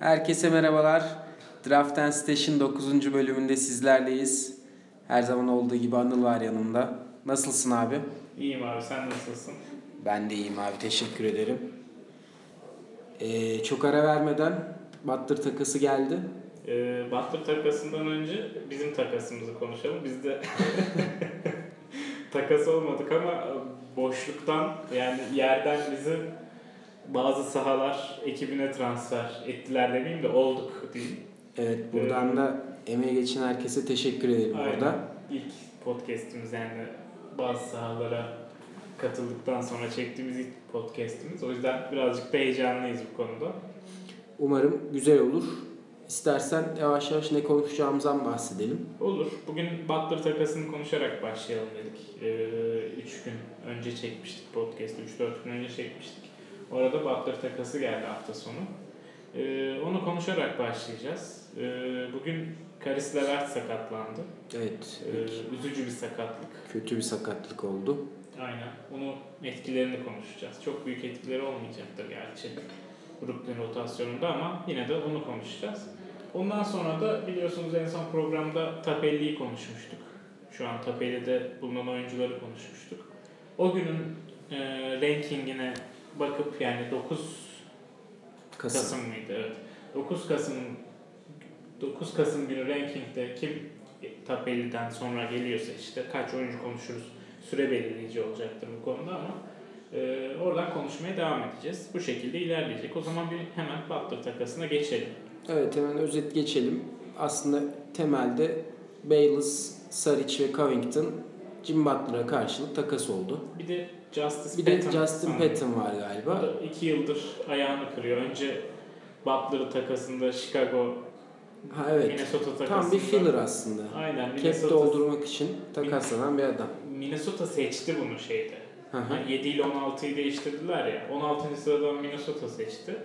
Herkese merhabalar. Draft and Station 9. bölümünde sizlerleyiz. Her zaman olduğu gibi Anıl var yanımda. Nasılsın abi? İyiyim abi sen nasılsın? Ben de iyiyim abi teşekkür ederim. Ee, çok ara vermeden Butler takası geldi. Ee, Butler takasından önce bizim takasımızı konuşalım. Biz de takas olmadık ama boşluktan yani yerden bizi bazı sahalar ekibine transfer ettiler demeyeyim de olduk diyeyim. Evet buradan da emeği geçen herkese teşekkür ederim Aynen. orada. İlk podcast'imiz yani bazı sahalara katıldıktan sonra çektiğimiz ilk podcast'imiz. O yüzden birazcık da heyecanlıyız bu konuda. Umarım güzel olur. İstersen yavaş yavaş ne konuşacağımızdan bahsedelim. Olur. Bugün Butler takasını konuşarak başlayalım dedik. 3 ee, gün önce çekmiştik podcast'ı. 3-4 gün önce çekmiştik. Orada Butler takası geldi hafta sonu. Ee, onu konuşarak başlayacağız. Ee, bugün Karis Levert sakatlandı. Evet. Ee, üzücü bir sakatlık. Kötü bir sakatlık oldu. Aynen. Onun etkilerini konuşacağız. Çok büyük etkileri olmayacaktır gerçi. Brooklyn rotasyonunda ama yine de onu konuşacağız. Ondan sonra da biliyorsunuz en son programda Tapelli'yi konuşmuştuk. Şu an Tapelli'de bulunan oyuncuları konuşmuştuk. O günün e, rankingine bakıp yani 9 Kasım. Kasım mıydı? Evet. 9 Kasım 9 Kasım günü rankingde kim Tapelli'den sonra geliyorsa işte kaç oyuncu konuşuruz süre belirleyici olacaktır bu konuda ama e, oradan konuşmaya devam edeceğiz. Bu şekilde ilerleyecek. O zaman bir hemen Butler takasına geçelim. Evet hemen özet geçelim. Aslında temelde Bayless, Saric ve Covington Jim Butler'a karşılık takas oldu. Bir de Justice Bir de Patton Justin sanırım. Patton var O galiba. da iki yıldır ayağını kırıyor. Önce Butler takasında Chicago, Ha evet. Minnesota takasında. Tam bir filler aslında. Aynen. Cap Minnesota, doldurmak için takaslanan bir adam. Minnesota seçti bunu şeyde. Hı. Yani 7 ile 16'yı değiştirdiler ya. 16. sıradan Minnesota seçti.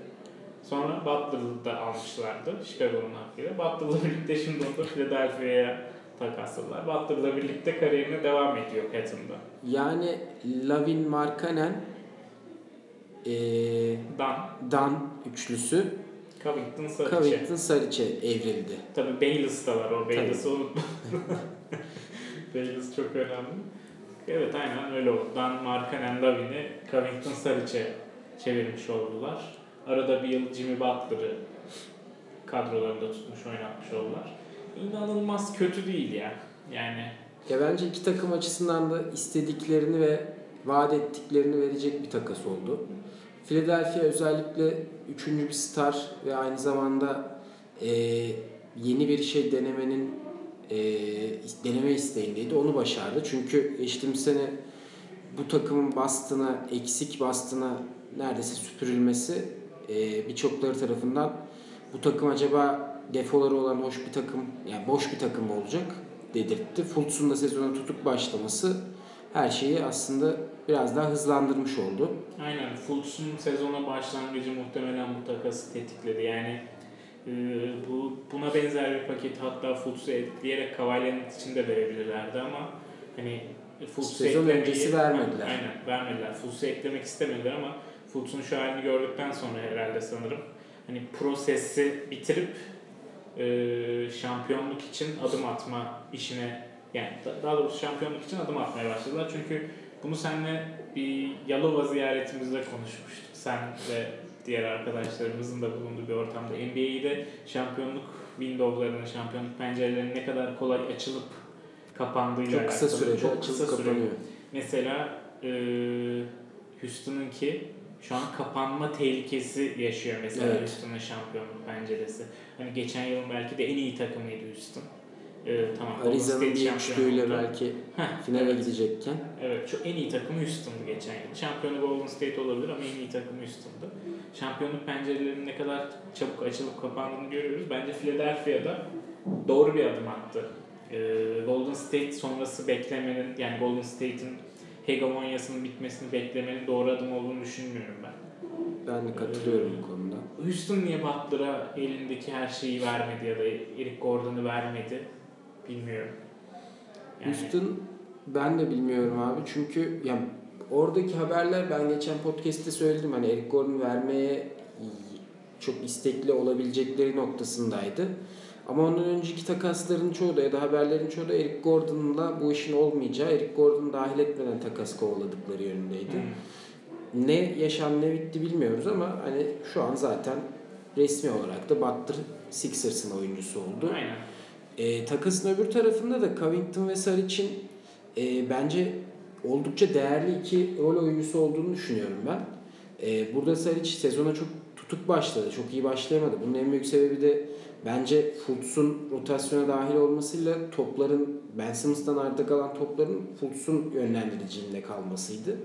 Sonra Butler'ı da almışlardı Chicago'nun hakkıyla. Butler'la birlikte şimdi onu da Philadelphia'ya takasladılar. Butler'la birlikte kariyerine devam ediyor Patton'da. Yani Lavin Markkanen eee Dan, Dan üçlüsü Covington, Sarıçe. Covington Saric'e evrildi. Tabii Bayless da var o. Bayless'ı unutma. Bayless çok önemli. Evet aynen öyle oldu. Dan Markkanen Lavin'i Covington Saric'e çevirmiş oldular. Arada bir yıl Jimmy Butler'ı kadrolarında tutmuş, oynatmış oldular. İnanılmaz kötü değil ya. Yani Ya bence iki takım açısından da istediklerini ve vaat ettiklerini verecek bir takas oldu. Philadelphia özellikle üçüncü bir star ve aynı zamanda e, yeni bir şey denemenin e, deneme isteğindeydi. Onu başardı. Çünkü geçtiğimiz sene bu takımın bastına, eksik bastına neredeyse süpürülmesi e, birçokları tarafından bu takım acaba defoları olan hoş bir takım, yani boş bir takım olacak dedirtti. Fultz'un da sezona tutuk başlaması her şeyi aslında biraz daha hızlandırmış oldu. aynen Fultz'un sezona başlangıcı muhtemelen bu takası tetikledi. Yani e, bu buna benzer bir paket hatta Fultz'u ekleyerek Cavalier'in için de verebilirlerdi ama hani Fultz'u Sezon öncesi vermediler. Aynen vermediler. Fultz'u eklemek istemediler ama Fultz'un şu halini gördükten sonra herhalde sanırım hani prosesi bitirip e, şampiyonluk için adım atma işine yani da- daha doğrusu şampiyonluk için adım atmaya başladılar. Çünkü bunu seninle bir Yalova ziyaretimizde konuşmuştuk. Sen ve diğer arkadaşlarımızın da bulunduğu bir ortamda NBA'de şampiyonluk windowlarının, şampiyonluk pencerelerinin ne kadar kolay açılıp kapandığıyla Çok kısa sürede Çok kısa sürede. Mesela e, Houston'ınki şu an kapanma tehlikesi yaşıyor mesela Evet. Houston'ın şampiyonluk penceresi. Hani geçen yılın belki de en iyi takımıydı Houston. E, tamam. Arizona'nın oldu. belki Heh, finale evet. gidecekken Evet, çok en iyi takım Houston'du geçen yıl. Şampiyonu Golden State olabilir ama en iyi takım Houston'du. Şampiyonluk pencerelerinin ne kadar çabuk açılıp kapandığını görüyoruz. Bence Philadelphia'da doğru bir adım attı. Ee, Golden State sonrası beklemenin, yani Golden State'in hegemonyasının bitmesini beklemenin doğru adım olduğunu düşünmüyorum ben. Ben de katılıyorum bu konuda. Houston niye Butler'a elindeki her şeyi vermedi ya da Eric Gordon'u vermedi bilmiyorum. Yani- Houston ben de bilmiyorum abi çünkü yani oradaki haberler ben geçen podcast'te söyledim hani Eric Gordon vermeye çok istekli olabilecekleri noktasındaydı. Ama ondan önceki takasların çoğu da ya da haberlerin çoğu da Eric Gordon'la bu işin olmayacağı, Eric Gordon'u dahil etmeden takas kovaladıkları yönündeydi. Hmm. Ne yaşandı ne bitti bilmiyoruz ama hani şu an zaten resmi olarak da Butler Sixers'ın oyuncusu oldu. Aynen. E, takasın öbür tarafında da Covington ve Saric'in e, bence oldukça değerli iki rol oyuncusu olduğunu düşünüyorum ben. E, burada Saric sezona çok tutuk başladı. Çok iyi başlayamadı. Bunun en büyük sebebi de bence Fultz'un rotasyona dahil olmasıyla topların Ben Simmons'tan arta kalan topların Fultz'un yönlendiriciliğinde kalmasıydı.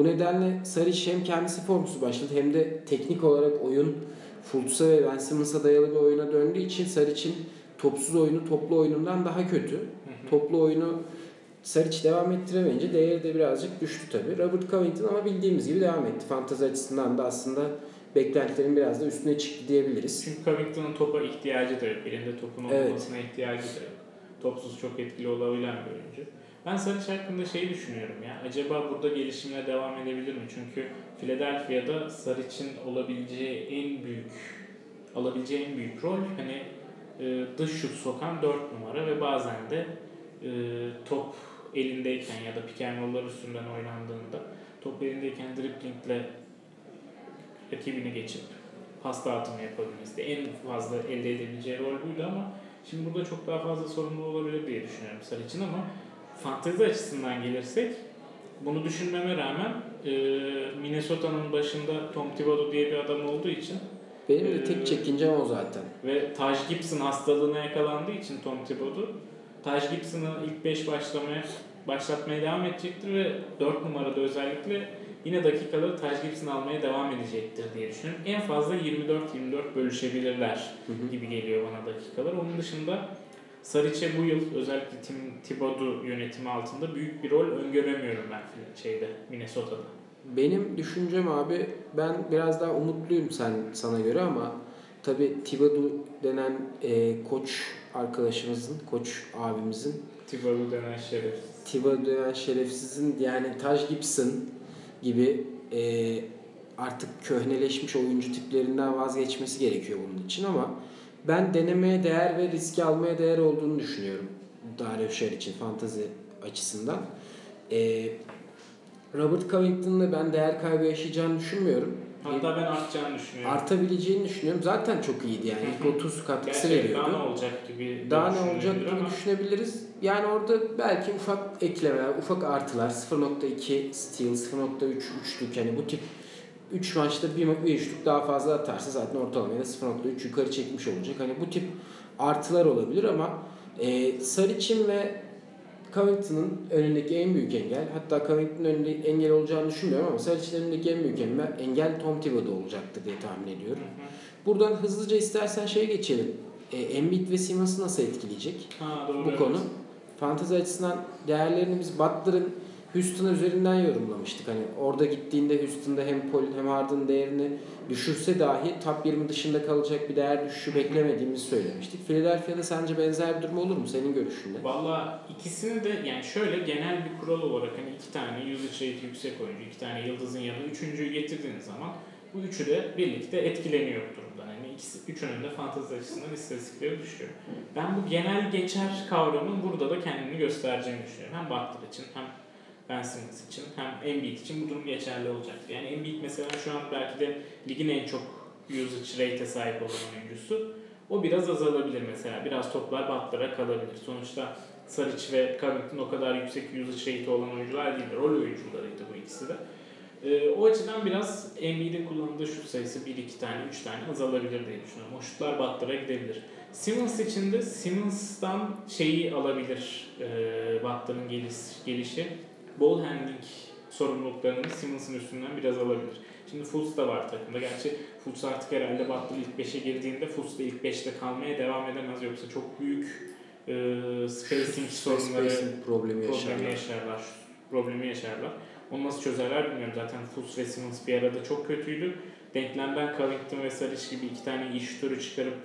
Bu nedenle Saric hem kendisi formsuz başladı hem de teknik olarak oyun Fultz'a ve Ben Simmons'a dayalı bir oyuna döndüğü için Saric'in topsuz oyunu toplu oyunundan daha kötü. Hı hı. Toplu oyunu Saric devam ettiremeyince değeri de birazcık düştü tabii. Robert Covington ama bildiğimiz gibi devam etti. Fantezi açısından da aslında beklentilerin biraz da üstüne çıktı diyebiliriz. Çünkü Covington'ın topa ihtiyacı da yok. Elinde topun Evet. olmasına ihtiyacı da yok. Topsuz çok etkili olabilen bir oyuncu. Ben Saric hakkında şeyi düşünüyorum ya. Acaba burada gelişimine devam edebilir mi? Çünkü Philadelphia'da Saric'in olabileceği en büyük alabileceği en büyük rol hani e, dış şut sokan 4 numara ve bazen de e, top elindeyken ya da pick and üstünden oynandığında top elindeyken driblingle rakibini geçip pas dağıtımı yapabilmesi en fazla elde edebileceği rol buydu ama şimdi burada çok daha fazla sorumlu olabilir diye düşünüyorum Saric'in ama fantezi açısından gelirsek bunu düşünmeme rağmen e, Minnesota'nın başında Tom Thibodeau diye bir adam olduğu için Benim de tek çekincem o zaten. ve Taj Gibson hastalığına yakalandığı için Tom Thibodeau Taj Gibson'ı ilk 5 başlamaya başlatmaya devam edecektir ve 4 numarada özellikle yine dakikaları Taj Gibson almaya devam edecektir diye düşünüyorum. En fazla 24-24 bölüşebilirler Hı hı. gibi geliyor bana dakikalar. Onun dışında Saric'e bu yıl özellikle Tim Thibodeau yönetimi altında büyük bir rol öngöremiyorum ben şeyde Minnesota'da. Benim düşüncem abi ben biraz daha umutluyum sen sana göre ama tabi Thibodeau denen e, koç arkadaşımızın, koç abimizin Thibodeau denen şeref. Thibodeau denen şerefsizin yani Taj Gibson gibi e, artık köhneleşmiş oyuncu tiplerinden vazgeçmesi gerekiyor bunun için ama ben denemeye değer ve riski almaya değer olduğunu düşünüyorum Saric için fantazi açısından. E, Robert Covington'la ben değer kaybı yaşayacağını düşünmüyorum. Hatta ben artacağını düşünüyorum. Artabileceğini düşünüyorum. Zaten çok iyiydi yani. İlk 30 katkısı veriyordu. daha ne olacak gibi Daha ne olacak gibi ama düşünebiliriz. Yani orada belki ufak eklemeler, ufak artılar 0.2 steal, 0.3 üçlük yani bu tip 3 maçta bir, bir üçlük daha fazla atarsa zaten ortalamaya da 0.3 yukarı çekmiş olacak. Hani bu tip artılar olabilir ama e, Saric'in ve Covington'ın önündeki en büyük engel, hatta Covington'ın önünde engel olacağını düşünmüyorum ama Saric'in önündeki en büyük engel, engel Tom Thibodeau olacaktır diye tahmin ediyorum. Buradan hızlıca istersen şeye geçelim. E, Embiid ve Simmons'ı nasıl etkileyecek? Ha, doğru, bu evet. konu. Fantezi açısından değerlerini biz Butler'ın Houston üzerinden yorumlamıştık. Hani orada gittiğinde Houston'da hem Paul hem Harden değerini düşürse dahi top 20 dışında kalacak bir değer düşüşü beklemediğimizi söylemiştik. Philadelphia'da sence benzer bir durum olur mu senin görüşünde? Valla ikisini de yani şöyle genel bir kural olarak hani iki tane usage rate yüksek oyuncu, iki tane yıldızın yanına üçüncüyü getirdiğiniz zaman bu üçü de birlikte etkileniyor bu durumda. Yani ikisi, üçünün de fantezi açısından istatistikleri düşüyor. Ben bu genel geçer kavramın burada da kendini göstereceğini düşünüyorum. Hem Butler için hem Ben Simmons için hem Embiid için bu durum geçerli olacak. Yani Embiid mesela şu an belki de ligin en çok usage rate'e sahip olan oyuncusu. O biraz azalabilir mesela. Biraz toplar Butler'a kalabilir. Sonuçta Saric ve Covington o kadar yüksek usage rate'i olan oyuncular değil. Rol oyuncularıydı bu ikisi de. Ee, o açıdan biraz Embiid'in kullandığı şut sayısı 1, 2 tane, 3 tane azalabilir diye düşünüyorum. O şutlar Butler'a gidebilir. Simmons için de Simmons'tan şeyi alabilir e, Butler'ın geliş, gelişi. Ball handling sorumluluklarını Simmons'ın üstünden biraz alabilir. Şimdi Fultz da var takımda. Gerçi Fultz artık herhalde Butler ilk 5'e girdiğinde Fultz da ilk 5'te kalmaya devam edemez. Yoksa çok büyük e, spacing sorunları Spacing problemi problemi yaşarlar. yaşarlar. Problemi yaşarlar. Onu nasıl çözerler bilmiyorum. Zaten Fultz ve Simmons bir arada çok kötüydü. Denklemden Covington ve Saric gibi iki tane iyi şutörü çıkarıp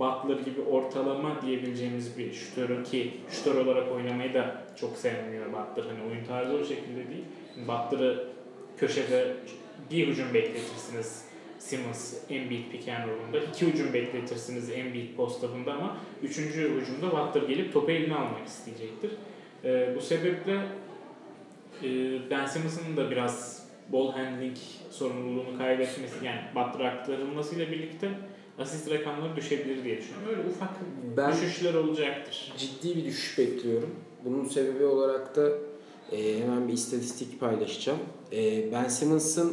Butler gibi ortalama diyebileceğimiz bir şutörü ki şutör olarak oynamayı da çok sevmiyor Butler. Hani oyun tarzı o şekilde değil. Butler'ı köşede bir hücum bekletirsiniz. Simmons Embiid pick and roll'unda. İki hücum bekletirsiniz Embiid post up'ında ama üçüncü hücumda Butler gelip topu eline almak isteyecektir. Ee, bu sebeple e, Ben Simmons'ın da biraz ball handling sorumluluğunu kaybetmesi yani Butler aktarılmasıyla birlikte asist rakamları düşebilir diye düşünüyorum. Öyle ufak Ben düşüşler olacaktır. ciddi bir düşüş bekliyorum. Bunun sebebi olarak da e, hemen bir istatistik paylaşacağım. E, ben Simmons'ın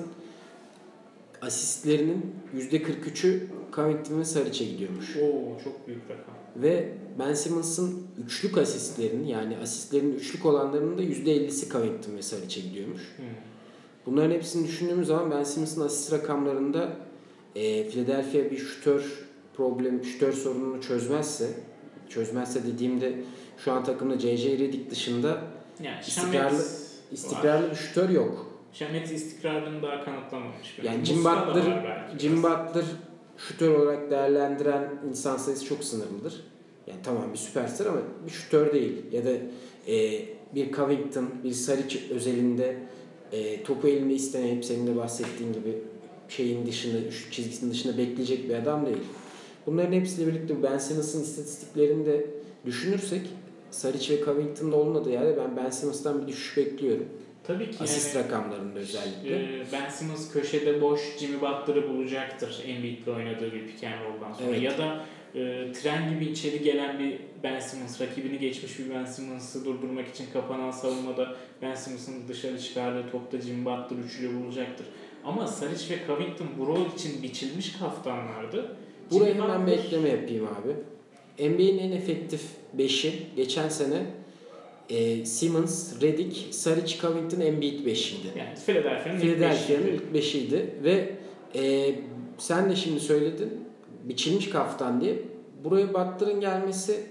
asistlerinin %43'ü Covington ve Saric'e gidiyormuş. Oo çok büyük rakam. Ve Ben Simmons'ın üçlük asistlerinin yani asistlerin üçlük olanlarının da %50'si Covington ve Saric'e gidiyormuş. Hmm. Bunların hepsini düşündüğümüz zaman Ben Simmons'ın asist rakamlarında e, Philadelphia bir şutör problem, şutör sorununu çözmezse çözmezse dediğimde şu an takımda J.J. Redick dışında Yani İstikrarlı- Şamet istikrarlı bir şutör yok. Şamet istikrarını daha kanıtlamamış. Yani Jim var Butler, Jim. Butler şutör olarak değerlendiren insan sayısı çok sınırlıdır. Yani tamam bir süperstar ama bir şutör değil. Ya da e, bir Covington, bir Saric özelinde e, topu elinde istenip senin de bahsettiğin gibi şeyin dışında, üçlük çizgisinin dışında bekleyecek bir adam değil. Bunların hepsiyle birlikte Ben Simmons'ın istatistiklerini de düşünürsek Saric ve Covington'da olmadığı yerde ben Ben Simmons'tan bir düşüş bekliyorum. Tabii ki Asist yani, rakamlarında özellikle. e, Ben Simmons köşede boş Jimmy Butler'ı bulacaktır Embiid'le oynadığı bir pick and roll'dan sonra. Evet. Ya da e, tren gibi içeri gelen bir Ben Simmons, rakibini geçmiş bir Ben Simmons'ı durdurmak için kapanan savunmada Ben Simmons'ın dışarı çıkardığı topta Jimmy Butler üçlü bulacaktır. Ama Saric ve Covington bu rol için biçilmiş kaftanlardı. Buraya Jimmy hemen Butler- ekleme yapayım abi. NBA'nin en efektif 5'i geçen sene e, Simmons, Redick, Saric, Covington Embiid 5'iydi. Yani Philadelphia'nın ilk Philadelphia'nın beşiydi. ilk 5'iydi ve e, sen de şimdi söyledin biçilmiş kaftan diye. Buraya Butler'ın gelmesi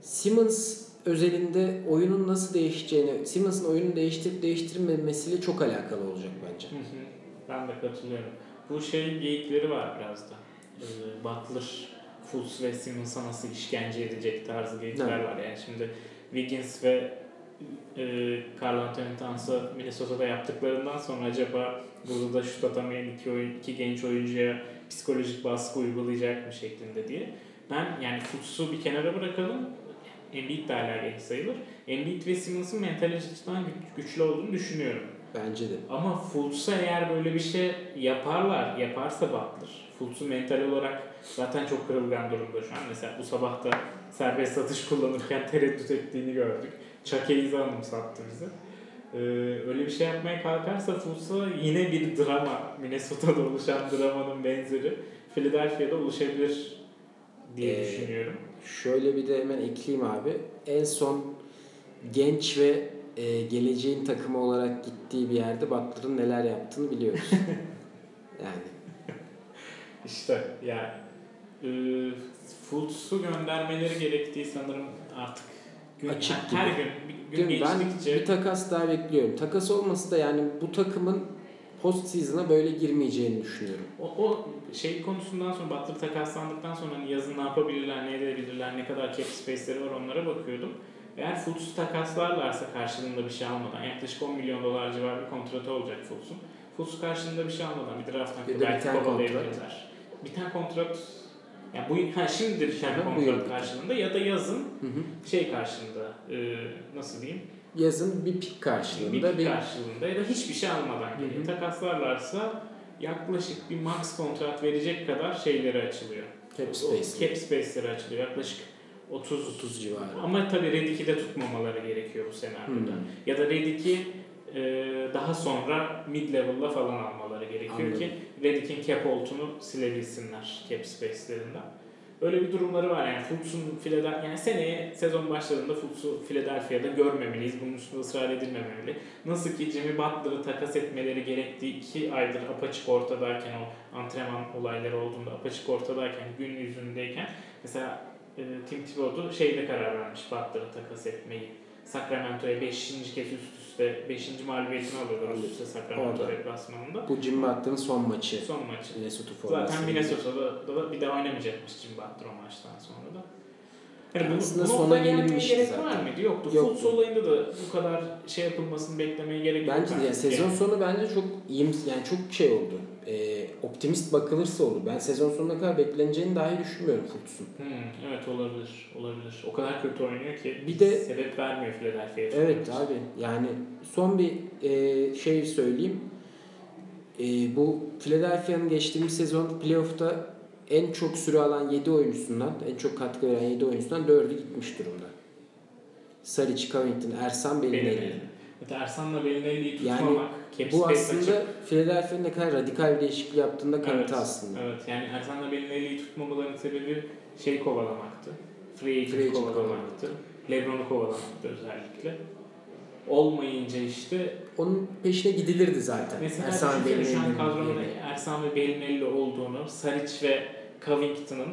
Simmons özelinde oyunun nasıl değişeceğini, Simmons'ın oyunu değiştirip değiştirmemesiyle çok alakalı olacak bence. Hı hı. Ben de katılıyorum. Bu şey geyikleri var biraz da. Ee, Butler, Fultz ve Simmons'a nasıl işkence edecek tarzı geyikler Evet. var. Yani şimdi Wiggins ve e, Carl Anthony Towns'a Minnesota'da yaptıklarından sonra acaba burada da şut atamayan iki, oyun, iki genç oyuncuya psikolojik baskı uygulayacak mı şeklinde diye. Ben yani Fultz'u bir kenara bırakalım. Embiid de hala genç sayılır. Embiid ve Simmons'ın mental açıdan güç- güçlü olduğunu düşünüyorum. Bence de. Ama Fultz'a eğer böyle bir şey yaparlar, yaparsa Butler. Fultz'u mental olarak zaten çok kırılgan durumda şu an. Mesela bu sabah da serbest satış kullanırken tereddüt ettiğini gördük. Çakeyiz'i anımsattı bize. Ee, öyle bir şey yapmaya kalkarsa Fultz'a yine bir drama, Minnesota'da oluşan dramanın benzeri Philadelphia'da oluşabilir diye Ee, düşünüyorum. Şöyle bir de hemen ekleyeyim abi. En son genç ve e, geleceğin takımı olarak gittiği bir yerde Butler'ın neler yaptığını biliyoruz. yani İşte yani e, Fultz'u göndermeleri gerektiği sanırım artık gün, Açık her gibi. gün bir gün Gün- ben geçtikçe bir takas daha bekliyorum. Takas olması da yani bu takımın post season'a böyle girmeyeceğini düşünüyorum. o, o şey konusundan sonra Butler takaslandıktan sonra hani yazın ne yapabilirler, ne edebilirler, ne kadar cap space'leri var onlara bakıyordum. Eğer Fultz'u takaslarlarsa karşılığında bir şey almadan yaklaşık 10 milyon dolar civarı bir kontratı olacak Fultz'un. Fultz karşılığında bir şey almadan bir draft Bir hakkı de belki kovalayabilirler. Biten kontrat yani bu ha şimdi de biten Aha, bu kontrat yıl. karşılığında ya da yazın Hı hı. şey karşılığında e, nasıl diyeyim Yazın bir pik bir karşılığında pik bir karşılığında ya da hiçbir şey almadan Hı hı. geliyor. Takaslarlarsa yaklaşık bir max kontrat verecek kadar şeyleri açılıyor. cap space. Cap space'leri açılıyor. Yaklaşık 30 30 civarı. Ama tabii Redick'i de tutmamaları gerekiyor bu senaryoda. Hmm. Ya da Redick'i e, daha sonra mid level'la falan almaları gerekiyor Anladım. ki Redick'in cap oltunu silebilsinler cap space'lerinden. Öyle bir durumları var yani Fultz'un Philadelphia yani seneye sezon başladığında Fultz'u Philadelphia'da görmemeliyiz. Bunun üstünde ısrar edilmemeli. Nasıl ki Jimmy Butler'ı takas etmeleri gerektiği iki aydır apaçık ortadayken o antrenman olayları olduğunda apaçık ortadayken gün yüzündeyken mesela e, Tim Thibodeau şeyde karar vermiş Butler'ı takas etmeyi. Sacramento'ya 5. kez üst üste 5. mağlubiyetini alıyorlar üst üste Sacramento deplasmanında. Bu Jim Butler'ın son maçı. Son maçı. Minnesota forması. Zaten Minnesota'da da bir daha oynamayacakmış Jim Butler o maçtan sonra da. Yani bunu, Aslında bu sona gelinmişti gerek zaten. var mıydı? Yoktu. Yoktu. Fultz olayında da bu kadar şey yapılmasını beklemeye gerek yok. Bence de yani sezon sonu bence çok iyi yani çok şey oldu. E, optimist bakılırsa olur. Ben sezon sonuna kadar bekleneceğini dahi düşünmüyorum Fultz'un. Hmm, evet olabilir. Olabilir. O kadar kötü oynuyor ki Bir de- sebep vermiyor Philadelphia'ya. Evet abi yani son bir e, şey söyleyeyim. E, bu Philadelphia'nın geçtiğimiz sezon playoff'ta en çok süre alan 7 oyuncusundan, en çok katkı veren 7 oyuncusundan 4'ü gitmiş durumda. Saric, Covington, Ersan, Bellinelli. Belinelli. Evet, Ersan'la Belinelli'yi tutmamak. Yani Bu aslında. Philadelphia'nın ne kadar radikal bir değişiklik yaptığında kanıtı Evet, aslında. Evet yani Ersan'la Belinelli'yi tutmamaların sebebi şey kovalamaktı. Free agent, Free agent kovalamaktı. Lebron'u kovalamaktı özellikle. Olmayınca işte Onun peşine gidilirdi zaten. mesela Ersan düşünsene şu an kadronun. Ersan ve Belinelli olduğunu, Saric ve Covington'ın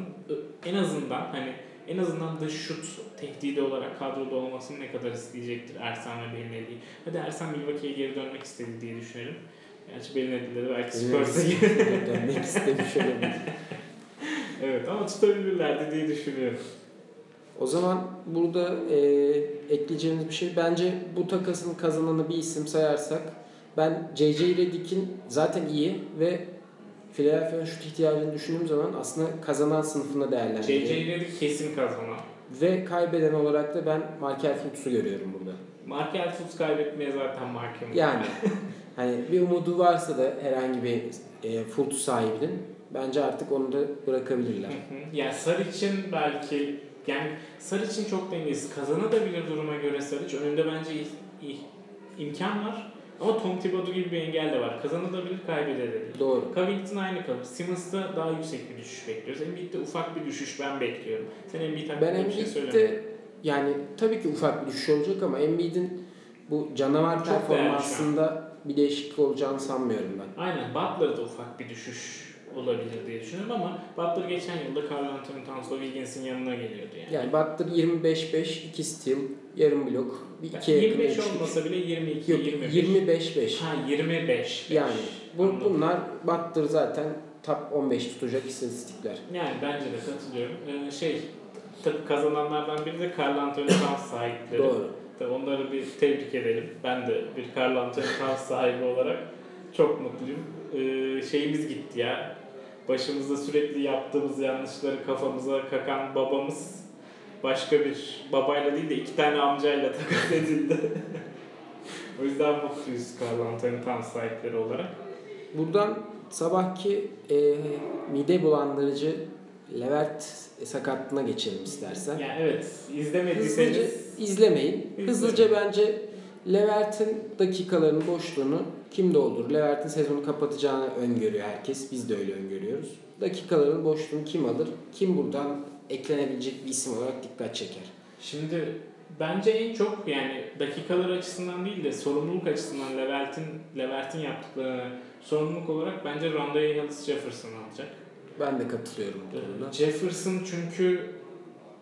en azından hani en azından dış şut tehdidi olarak kadroda olmasını ne kadar isteyecektir Ersan ve Belinelli. Hadi Ersan Milwaukee'ye geri dönmek istedi diye düşünelim. Gerçi Belinelli de belki Spurs'a dönmek istemiş olabilir. Evet ama tutabilirlerdi diye düşünüyorum. O zaman burada e, ekleyeceğimiz bir şey bence bu takasın kazananı bir isim sayarsak ben J.J. Redick'in zaten iyi ve Philadelphia'nın şut ihtiyacını düşündüğüm zaman aslında kazanan sınıfında J.J. değerlendiriyorum. Redick kesin kazanan. Ve kaybeden olarak da ben Markel Fultz'u görüyorum burada. Markel Fultz kaybetmeye zaten mahkum. Yani hani bir umudu varsa da herhangi bir e, Fultz sahibinin bence artık onu da bırakabilirler. Hı hı. yani Saric'in belki yani Saric'in çok dengesiz. Kazanabilir duruma göre Saric. Önünde bence i- i- imkan var. Ama Tom Thibodeau gibi bir engel de var. Kazanabilir, kaybedebilir. Doğru. Covington aynı kalır. Simmons'ta daha yüksek bir düşüş bekliyoruz. Embiid'de ufak bir düşüş ben bekliyorum. Sen Embiid hakkında Ben bir şey söyleme. Embiid'de yani tabii ki ufak bir düşüş olacak ama Embiid'in bu canavar Çok performansında bir değişiklik olacağını sanmıyorum ben. Aynen Butler'da ufak bir düşüş olabilir diye düşünüyorum ama Butler geçen yılda Carl Anthony Towns'la Wiggins'in yanına geliyordu yani. Yani Butler 25-5, 2 steal, yarım blok, bir Yani ikiye yakın 25 üçlük. olmasa bile 22, Yok 25. 25-5. Ha 25. Yani bu, Anladım. bunlar Butler zaten top 15 tutacak istatistikler. Yani bence de katılıyorum. Ee, şey tabii kazananlardan biri de Carl Anthony Towns sahipleri. Doğru. Tabii onları bir tebrik edelim. Ben de bir Carl Anthony Towns sahibi olarak çok mutluyum. Ee, şeyimiz gitti ya. Başımızda sürekli yaptığımız yanlışları kafamıza kakan babamız başka bir babayla değil de iki tane amcayla takas edildi. o yüzden mutluyuz Carl Anthony Towns sahipleri olarak. Buradan sabahki e, mide bulandırıcı Levert sakatlığına geçelim istersen. Yani evet Hızlıca izlemediyseniz izlemeyin. İzlemeyin. Hızlıca bence Levert'in dakikalarının boşluğunu kim doldurur? Levert'in sezonu kapatacağını öngörüyor herkes. Biz de öyle öngörüyoruz. Dakikaların boşluğunu kim alır? Kim buradan eklenebilecek bir isim olarak dikkat çeker? Şimdi bence en çok yani dakikalar açısından değil de sorumluluk açısından Levert'in Levert'in yaptıklarını sorumluluk olarak bence Rondé Hills Jefferson alacak. Ben de katılıyorum bu konuda. Jefferson çünkü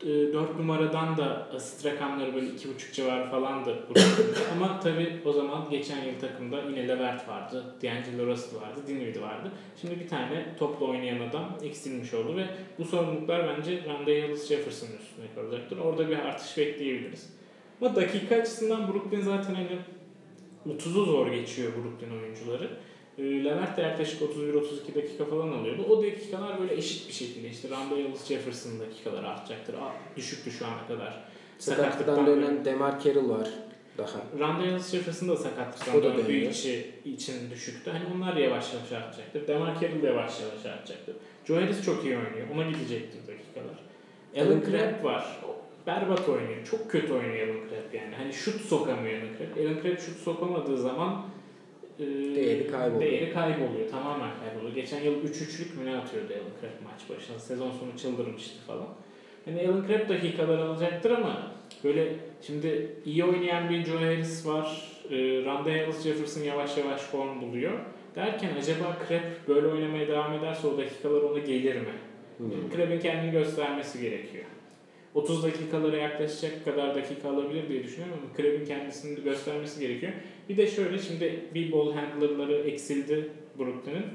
4 numaradan da asist rakamları böyle 2.5 civarı falandı. Ama tabii o zaman geçen yıl takımda yine Levert vardı, D'Angelo Russell vardı, Dinwiddie vardı. Şimdi bir tane topla oynayan adam eksilmiş oldu ve bu sorumluluklar bence Rondé Hills Jefferson'ın üstüne kalacaktır. Orada bir artış bekleyebiliriz. Ama dakika açısından Brooklyn zaten hani 30'u zor geçiyor Brooklyn oyuncuları. Ee, Levert de yaklaşık 31-32 dakika falan alıyordu. O dakikalar böyle eşit bir şekilde işte Randall Yıldız Jefferson'ın dakikaları artacaktır. Aa, Düşüktü şu ana kadar. Sakatlıktan dönen Demar Carroll var daha. Randall Yıldız Jefferson da sakatlıktan da döndüğü dönüyor. için, düşüktü. Hani onlar yavaş yavaş artacaktır. Demar Carroll da yavaş yavaş artacaktır. Joe Harris çok iyi oynuyor. Ona gidecektir dakikalar. Alan Crabb Crabb var. O Berbat oynuyor. Çok kötü oynuyor Alan Crabb yani. Hani şut sokamıyor Alan Crabb. Alan Crabb şut sokamadığı zaman e, Değeri kayboluyor. Değeri kayboluyor. Tamamen kayboluyor. Geçen yıl 3-3'lük mü ne atıyordu Alan Crabb maç başına. Sezon sonu çıldırmıştı falan. Hani Alan Crabb dakikalar alacaktır ama böyle şimdi iyi oynayan bir Joe Harris var. E, Randall Harris Jefferson yavaş yavaş form buluyor. Derken acaba Crabb böyle oynamaya devam ederse o dakikalar ona gelir mi? Hmm. Crabb'in kendini göstermesi gerekiyor. 30 dakikalara yaklaşacak kadar dakika alabilir diye düşünüyorum ama Crabb'in kendisini göstermesi gerekiyor. Bir de şöyle şimdi bir ball handler'ları eksildi Brooklyn'in.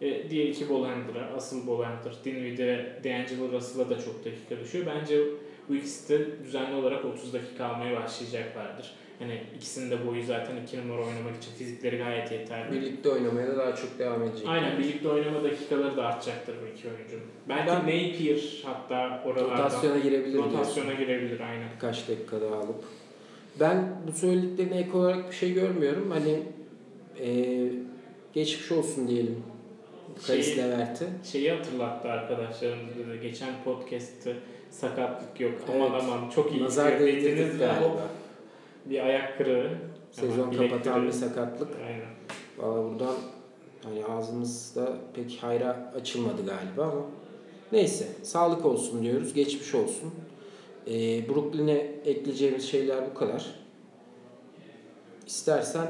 E, diğer iki ball handler'lar, asıl ball handler Dinwiddie ve D'Angelo Russell'a da çok dakika düşüyor. Bence bu ikisi de düzenli olarak 30 dakika almaya başlayacaklardır. Hani ikisinin de boyu zaten iki numara oynamak için fizikleri gayet yeterli. Birlikte oynamaya da daha çok devam edecek. Aynen birlikte oynama dakikaları da artacaktır bu iki oyuncunun. Belki Ben- Napier hatta oralardan Rotasyona girebilir diyorsun. rotasyona girebilir aynen. Birkaç dakika daha alıp. Ben bu söylediklerine ek olarak bir şey görmüyorum. Hani e, geçmiş olsun diyelim. Karis Levert'e. Şeyi hatırlattı arkadaşlarımız da geçen podcast'te sakatlık yok aman Evet. aman çok iyi Nazar değdirdik galiba. bir ayak kırığı. Sezon kapatan kırığı. bir sakatlık. Aynen. Valla buradan hani ağzımızda pek hayra açılmadı galiba ama neyse sağlık olsun diyoruz. Geçmiş olsun. Ee, Brooklyn'e ekleyeceğimiz şeyler bu kadar. İstersen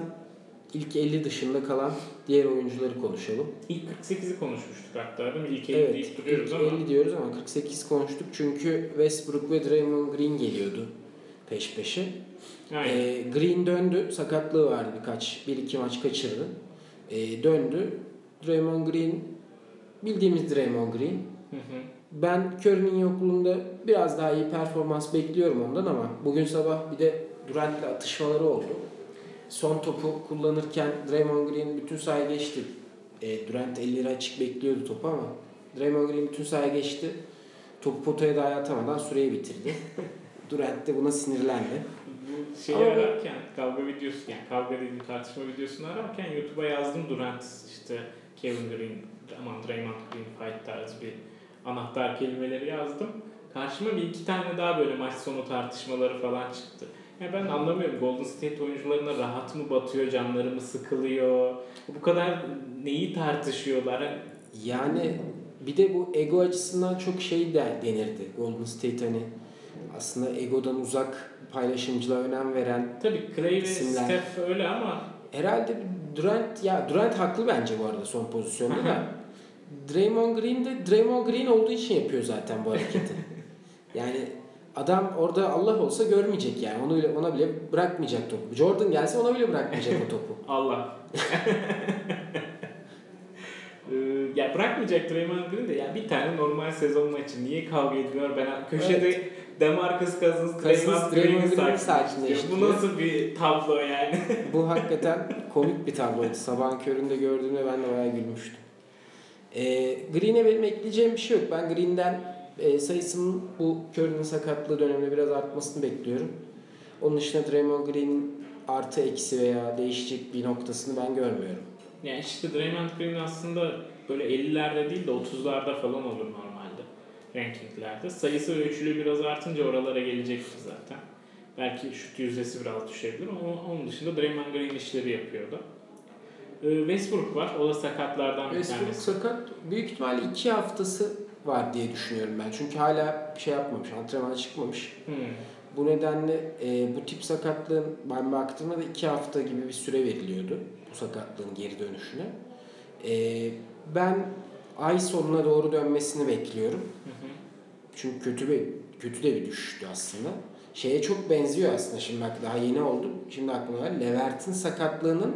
ilk 50 dışında kalan diğer oyuncuları konuşalım. İlk 48'i konuşmuştuk hatta değil mi? İlk 50 Evet, deyip duruyoruz ilk ama 50 diyoruz ama 48 konuştuk çünkü Westbrook ve Draymond Green geliyordu peş peşe. aynen. Ee, Green döndü. Sakatlığı vardı birkaç. Bir iki maç kaçırdı. Ee, döndü. Draymond Green bildiğimiz Draymond Green. Hı hı. Ben Curry'nin yokluğunda biraz daha iyi performans bekliyorum ondan ama bugün sabah bir de Durant'le atışmaları oldu. Son topu kullanırken Draymond Green bütün sahaya geçti. E, Durant elleri açık bekliyordu topu ama Draymond Green bütün sahaya geçti. Topu potaya dahi atamadan süreyi bitirdi. Durant de buna sinirlendi. Bu şeyi Ama ararken kavga videosu yani kavga dediğim tartışma videosunu ararken YouTube'a yazdım Durant işte Kevin Green aman Draymond Green fight tarzı bir anahtar kelimeleri yazdım. Karşıma bir iki tane daha böyle maç sonu tartışmaları falan çıktı. Ya ben anlamıyorum Golden State oyuncularına rahat mı batıyor, canları mı sıkılıyor? Bu kadar neyi tartışıyorlar? Yani bir de bu ego açısından çok şey de denirdi. Golden State hani aslında egodan uzak paylaşımcılığa önem veren Tabii Clay ve. Steph öyle ama herhalde Durant ya Durant haklı bence bu arada son pozisyonda da. Draymond Green de Draymond Green olduğu için yapıyor zaten bu hareketi. yani adam orada Allah olsa görmeyecek yani. Onu bile, ona bile bırakmayacak topu. Jordan gelse ona bile bırakmayacak o topu. Allah. Ee, ya bırakmayacak Draymond Green de ya bir tane normal sezon maçı niye kavga ediyor ben köşede Demarcus Cousins Draymond Green'i saçmaleştiriyor. Bu nasıl bir tablo yani? Bu hakikaten komik bir tabloydu. Sabahın köründe gördüğümde ben de bayağı gülmüştüm. Ee, Green'e benim ekleyeceğim bir şey yok. Ben Green'den e, sayısının bu Curry'nin sakatlığı döneminde biraz artmasını bekliyorum. Onun dışında Draymond Green'in artı eksi veya değişecek bir noktasını ben görmüyorum. yani işte Draymond Green aslında böyle 50'lerde değil de 30'larda falan olur normalde rankinglerde. Sayısı ve ölçülü biraz artınca oralara gelecektir zaten. Belki şut yüzdesi biraz düşebilir ama onun dışında Draymond Green işleri yapıyordu. Ee, Westbrook var. O da sakatlardan bir Westbrook tanesi. sakat. Büyük ihtimalle iki haftası var diye düşünüyorum ben. Çünkü hala bir şey yapmamış, antrenmana çıkmamış. Hmm. Bu nedenle e, bu tip sakatlığın ben baktığımda da iki hafta gibi bir süre veriliyordu bu sakatlığın geri dönüşüne. E, ben ay sonuna doğru dönmesini bekliyorum. Hı hı. Çünkü kötü bir kötü de bir düşüştü aslında. Şeye çok benziyor aslında şimdi bak daha yeni oldu. Şimdi aklıma. Levert'in sakatlığının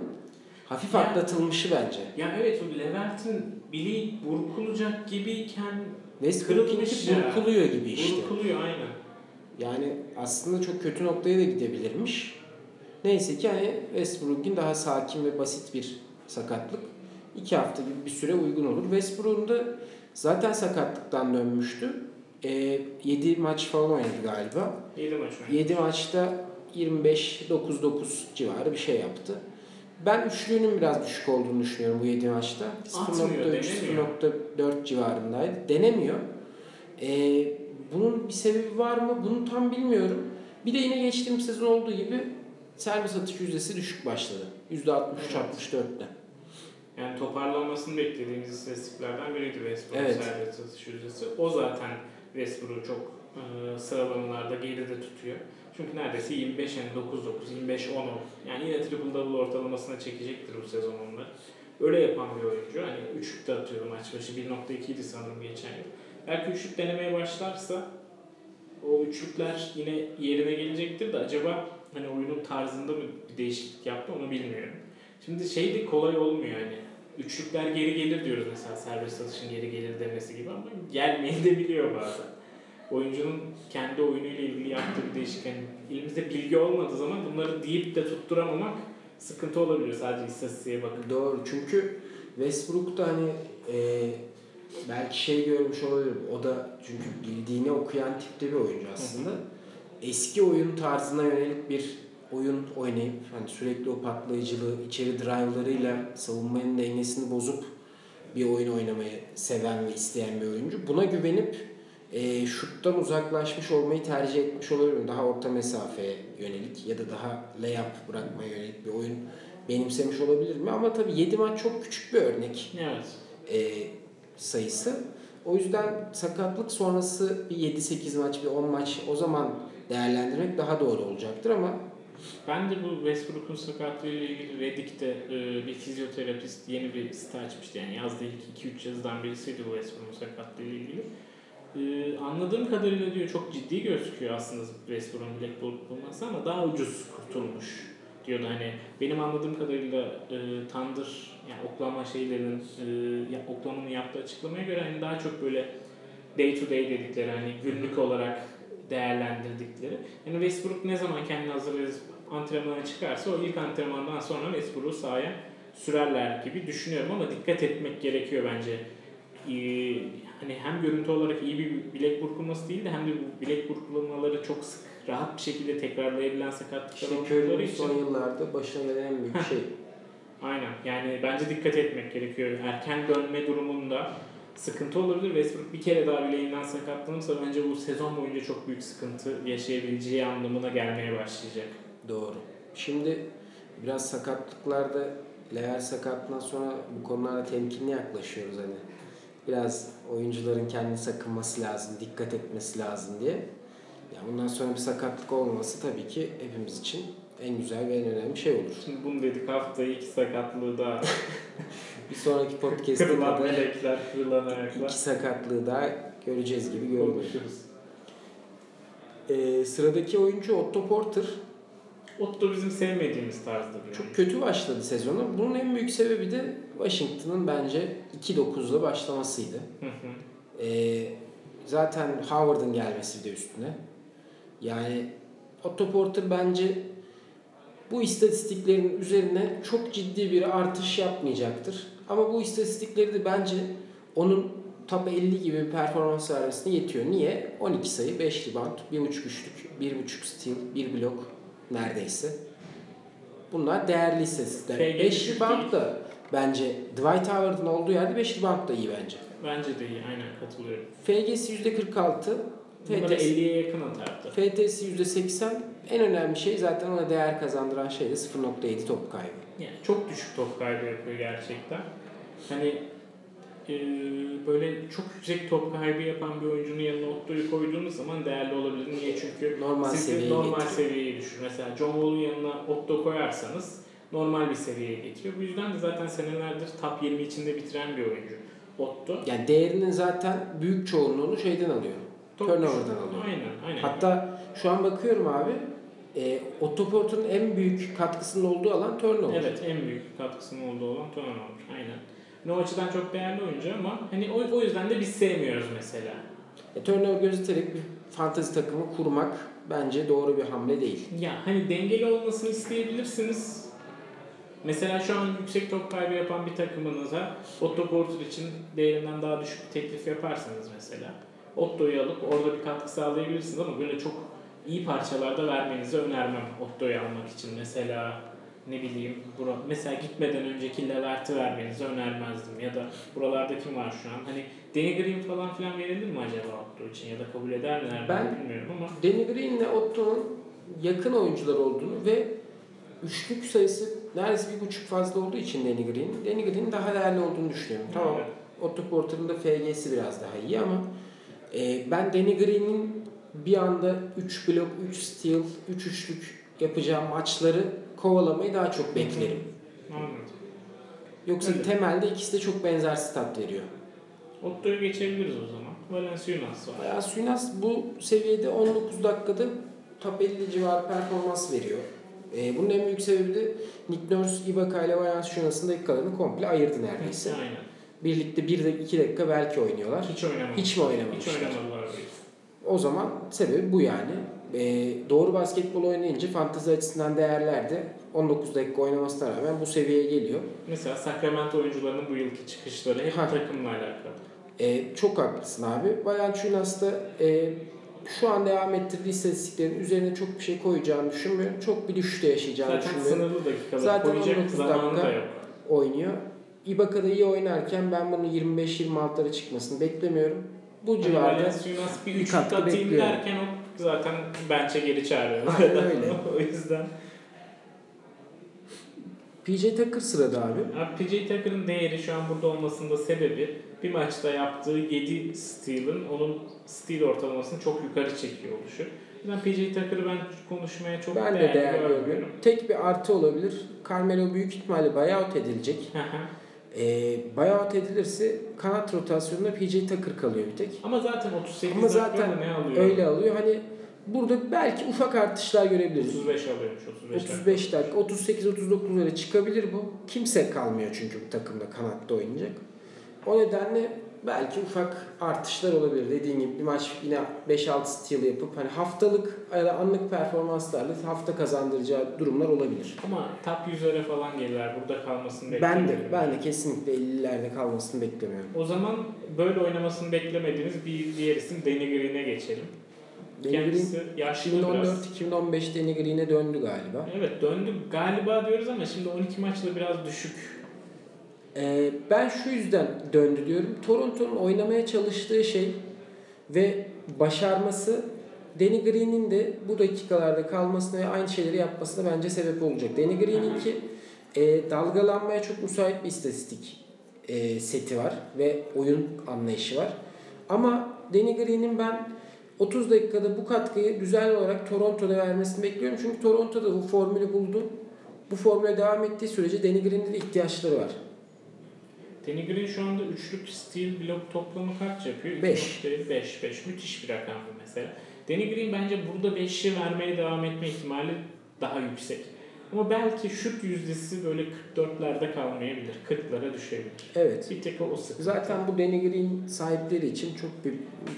hafif Ya- atlatılmışı bence. Ya evet o Levent'in bileği burkulacak gibiyken ya. burkuluyor gibi işte. burkuluyor aynen. Yani aslında çok kötü noktaya da gidebilirmiş. Neyse ki hani Westbrook'un daha sakin ve basit bir sakatlık. iki hafta gibi bir süre uygun olur. Westbrook'un da zaten sakatlıktan dönmüştü. E, 7 maç falan oynadı galiba. 7 maç oynadı. 7 maçta 25-9-9 civarı bir şey yaptı. Ben üçlüğünün biraz düşük olduğunu düşünüyorum bu 7 maçta. Atmıyor, 0.3-0.4 civarındaydı. Denemiyor. Ee, bunun bir sebebi var mı? Bunu tam bilmiyorum. Bir de yine geçtiğimiz sezon olduğu gibi servis atış yüzdesi düşük başladı. %63-64'te. Yani toparlanmasını beklediğimiz istatistiklerden biriydi Westbrook'un Evet. serbest atış yüzdesi. O zaten Westbrook'u çok e, sıralamalarda geride tutuyor. Çünkü neredeyse 25 yani 9-9, 25-10 Yani yine triple double ortalamasına çekecektir bu sezon onları. Öyle yapan bir oyuncu. Hani üçlük de atıyordu maç başı. 1.2 idi sanırım geçen yıl. Belki üçlük denemeye başlarsa o üçlükler yine yerine gelecektir de acaba hani oyunun tarzında mı bir değişiklik yaptı onu bilmiyorum. Şimdi şey de kolay olmuyor hani. Üçlükler geri gelir diyoruz mesela serbest atışın geri gelir demesi gibi ama gelmeyi de biliyor bazen. Oyuncunun kendi oyunuyla ilgili yaptığı bir değişik. Yani elimizde bilgi olmadığı zaman bunları deyip de tutturamamak sıkıntı olabiliyor sadece istatistiğe bakıp. Doğru çünkü Westbrook'ta hani e, belki şey görmüş olabilir. O da çünkü bildiğini okuyan tipte bir oyuncu aslında. Eski oyun tarzına yönelik bir oyun oynayıp hani sürekli o patlayıcılığı, içeri drive'larıyla savunmanın dengesini bozup bir oyun oynamayı seven ve isteyen bir oyuncu. Buna güvenip e, şuttan uzaklaşmış olmayı tercih etmiş olabilir. Daha orta mesafeye yönelik ya da daha layup bırakmaya yönelik bir oyun benimsemiş olabilir mi? Ama tabii 7 maç çok küçük bir örnek Evet. e, sayısı. O yüzden sakatlık sonrası bir 7-8 maç, bir 10 maç o zaman değerlendirmek daha doğru olacaktır ama Ben de bu Westbrook'un sakatlığıyla ilgili Reddit'te e, bir fizyoterapist yeni bir site açmıştı. Yani yazdığı ilk 2-3 yazıdan birisiydi bu Westbrook'un sakatlığıyla ilgili. E, anladığım kadarıyla diyor çok ciddi gözüküyor aslında Westbrook'un bilek bulması ama daha ucuz kurtulmuş diyordu. Hani benim anladığım kadarıyla e, Thunder yani oklama şeylerinin e, oklamanın yaptığı açıklamaya göre hani daha çok böyle day to day dedikleri hani günlük olarak değerlendirdikleri. Yani Westbrook ne zaman kendini hazırlayıp antrenmana çıkarsa o ilk antrenmandan sonra Westbrook'u sahaya sürerler gibi düşünüyorum ama dikkat etmek gerekiyor bence. Ee, hani hem görüntü olarak iyi bir bilek burkulması değil de hem de bu bilek burkulmaları çok sık rahat bir şekilde tekrarlayabilen sakatlıklar işte oldukları için. son yıllarda başına gelen en büyük şey. Aynen. Yani bence dikkat etmek gerekiyor. Erken dönme durumunda sıkıntı olabilir. Westbrook bir kere daha bileğinden sakatlanırsa bence bu sezon boyunca çok büyük sıkıntı yaşayabileceği anlamına gelmeye başlayacak. Doğru. Şimdi biraz sakatlıklarda Leal sakatlığından sonra bu konulara temkinli yaklaşıyoruz hani. Biraz oyuncuların kendini sakınması lazım, dikkat etmesi lazım diye. Ya bundan sonra bir sakatlık olmaması tabii ki hepimiz için en güzel ve en önemli şey olur. Şimdi bunu dedik hafta iki sakatlığı da Bir sonraki podcast'te kırılan kadar melekler, kırılan ayaklar iki sakatlığı daha göreceğiz gibi görünüyor. Ee, sıradaki oyuncu Otto Porter. Otto bizim sevmediğimiz tarzda bir Çok oyuncu. kötü başladı sezonu. Bunun en büyük sebebi de Washington'ın bence 2-9'la başlamasıydı. Hı hı. Ee, zaten Howard'ın gelmesi de üstüne. Yani Otto Porter bence bu istatistiklerin üzerine çok ciddi bir artış yapmayacaktır. Ama bu istatistikleri de bence onun top 50 gibi bir performans vermesine yetiyor. Niye? 12 sayı, 5 rebound, 1.5 üçlük, 1.5 steal, 1 blok neredeyse. Bunlar değerli istatistikler. FG 5 düşük rebound değil. da bence Dwight Howard'ın olduğu yerde 5 rebound da iyi bence. Bence de iyi. Aynen katılıyorum. FG'si %46, Bunları FT'si 50'ye yakın atardı. FT'si %80. En önemli şey zaten ona değer kazandıran şey de 0.7 top kaybı. Yani çok düşük top kaybı yapıyor gerçekten. Hani e, böyle çok yüksek top kaybı yapan bir oyuncunun yanına Otto'yu koyduğunuz zaman değerli olabilir. Niye? Çünkü Normal sizi seviyeye normal getiriyor. seviyeye düşürür. Mesela John Wall'un yanına Otto koyarsanız normal bir seviyeye getiriyor. Bu yüzden de zaten senelerdir top 20 içinde bitiren bir oyuncu. Otto. Yani değerinin zaten büyük çoğunluğunu şeyden alıyor. Top Turnover'dan alıyor. Aynen, aynen. Hatta şu an bakıyorum abi e, Otto Porter'ın en büyük katkısının olduğu alan turnover. Evet en büyük katkısının olduğu olan turnover. Aynen. Ne o açıdan çok değerli oyuncu ama hani o, o yüzden de biz sevmiyoruz mesela. E, turnover gözeterek bir fantazi takımı kurmak bence doğru bir hamle değil. Ya hani dengeli olmasını isteyebilirsiniz. Mesela şu an yüksek top kaybı yapan bir takımınıza Otto Porter için değerinden daha düşük bir teklif yaparsanız mesela Otto'yu alıp orada bir katkı sağlayabilirsiniz ama böyle çok iyi parçalarda vermenizi önermem Otto'yu almak için. Mesela ne bileyim bura, mesela gitmeden önceki Levert'i vermenizi önermezdim ya da buralarda kim var şu an? Hani Danny Green falan filan verilir mi acaba Otto için ya da kabul eder mi Ben- bilmiyorum ama Danny Green ile Otto'nun yakın oyuncular olduğunu ve üçlük sayısı neredeyse bir buçuk fazla olduğu için Danny Green, Danny Green'in daha değerli olduğunu düşünüyorum. Tamam Evet. Otto Porter'ın da FG'si biraz daha iyi ama e, ben Danny Green'in bir anda 3 blok, 3 steal, 3 üçlük yapacağı maçları kovalamayı daha çok beklerim. anladım. Yoksa Evet. temelde ikisi de çok benzer stat veriyor. Otto'yu geçebiliriz o zaman. Valenciunas var. Suinas bu seviyede 19 dakikada top 50 civarı performans veriyor. E, bunun en büyük sebebi de Nick Nurse, Ibaka ile Valanciunas'ın dakikalarını komple ayırdı neredeyse. Aynen. Birlikte 1 dakika 2 dakika belki oynuyorlar. Hiç oynamadı. Hiç mi Hiç oynamamışlar? oynamadılar. o zaman sebebi bu yani. E, doğru basketbol oynayınca fantezi açısından değerler de 19 dakika oynamasına rağmen bu seviyeye geliyor. Mesela Sacramento oyuncularının bu yılki çıkışları hep Ha. takımla alakalı. E, çok haklısın abi. Valanciunas da e, şu an devam ettirdiği istatistiklerin üzerine çok bir şey koyacağını düşünmüyorum. Çok bir düşüşte yaşayacağını Zaten düşünmüyorum. sınırlı dakikalar Zaten koyacak 19 zamanı dakika. da oynuyor. Ibaka da iyi oynarken ben bunu 25-26'lara çıkmasını beklemiyorum. Bu Hani civarda bir katkı bekliyorum. derken o zaten bench'e geri çağırıyor. Aynen öyle. o yüzden. PJ Tucker sırada abi. Abi PJ Tucker'ın değeri şu an burada olmasında sebebi bir maçta yaptığı 7 steal'ın onun steal ortalamasını çok yukarı çekiyor oluşu. Yüzden PJ Tucker'ı ben konuşmaya çok Ben de değerli değerli görmüyorum. Tek bir artı olabilir. Carmelo büyük ihtimalle buyout edilecek. Hı. Ee, buyout edilirse kanat rotasyonunda PJ Tucker kalıyor bir tek. Ama zaten 38 Ama zaten ne alıyor? Öyle alıyor. Hani burada belki ufak artışlar görebiliriz. 35 alıyormuş 35, 35 dakika, 38-39'lara çıkabilir bu. Kimse kalmıyor çünkü bu takımda kanatta oynayacak. O nedenle belki ufak artışlar olabilir. Dediğim gibi bir maç yine 5-6 steal yapıp hani haftalık ya da anlık performanslarla hafta kazandıracağı durumlar olabilir. Ama top 100'lere falan gelirler. Burada kalmasını Ben beklemiyorum. de ben de kesinlikle 50'lerde kalmasını beklemiyorum. O zaman böyle oynamasını beklemediğiniz bir diğer isim Danny Green'e geçelim. Kendisi yaşlı biraz. 2014-2015 Danny Green'e döndü galiba. Evet döndü galiba diyoruz ama şimdi 12 maçla biraz düşük. Ee, ben şu yüzden döndü diyorum. Toronto'nun oynamaya çalıştığı şey ve başarması Danny Green'in de bu dakikalarda kalmasına ve aynı şeyleri yapmasına bence sebep olacak. Danny Green'in ki e, dalgalanmaya çok müsait bir istatistik e, seti var ve oyun anlayışı var. Ama Danny Green'in ben 30 dakikada bu katkıyı düzenli olarak Toronto'da vermesini bekliyorum. Çünkü Toronto'da bu formülü buldu. Bu formüle devam ettiği sürece Danny Green'de de ihtiyaçları var. Danny Green şu anda üçlük steal blok toplamı kaç yapıyor? Beş. 5. 5. Müthiş bir rakam bu mesela. Danny Green bence burada 5'i vermeye devam etme ihtimali daha yüksek. Ama belki şut yüzdesi böyle 44'lerde kalmayabilir. 40'lara düşebilir. Evet. Bir tek o, sıkıntı. Zaten bu Green sahipleri için çok bir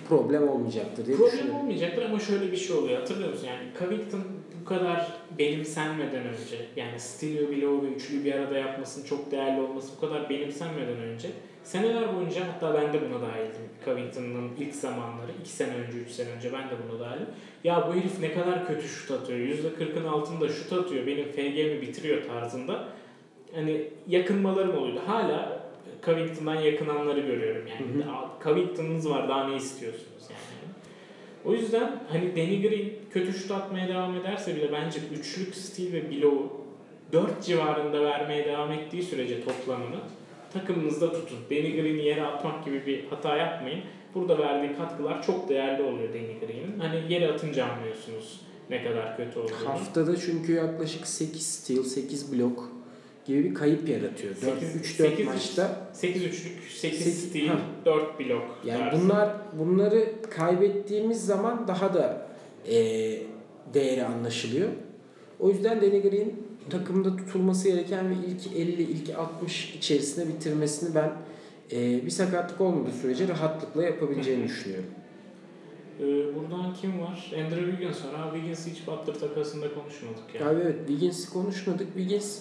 problem olmayacaktır diye Problem olmayacaktır ama şöyle bir şey oluyor hatırlıyor musun? Yani Covington bu kadar benimsenmeden önce yani Stilio Bilo ve üçlü bir arada yapmasının çok değerli olması bu kadar benimsenmeden önce seneler boyunca hatta ben de buna dahildim. Covington'ın ilk zamanları 2 sene önce 3 sene önce ben de buna dahilim. Ya bu herif ne kadar kötü şut atıyor. %40'ın altında şut atıyor. Benim FG'mi bitiriyor tarzında. Hani yakınmalarım oluyordu. Hala Covington'dan yakınanları görüyorum yani. Covington'ınız var daha ne istiyorsunuz yani. O yüzden hani Danny Green kötü şut atmaya devam ederse bile bence üçlük stil ve bloğu 4 civarında vermeye devam ettiği sürece toplamını takımınızda tutun. Danny Green'i yere atmak gibi bir hata yapmayın. Burada verdiği katkılar çok değerli oluyor Danny Green'in. Hani yere atınca anlıyorsunuz ne kadar kötü olduğunu. Haftada çünkü yaklaşık 8 steal, 8 blok gibi bir kayıp yaratıyor. Sekiz- 3-4 sekiz- maçta. 8 üçlük, 8 Sekiz- steal, Ha. 4 blok. Yani tarzı. bunlar bunları kaybettiğimiz zaman daha da e, değeri anlaşılıyor. O yüzden Danny Green takımda tutulması gereken ve ilk 50, ilk 60 içerisinde bitirmesini ben e, bir sakatlık olmadığı sürece rahatlıkla yapabileceğini düşünüyorum. Ee, buradan kim var? Andrew Wiggins var. Ha, Wiggins hiç Butler takasında konuşmadık yani. Abi evet Wiggins'i konuşmadık. Wiggins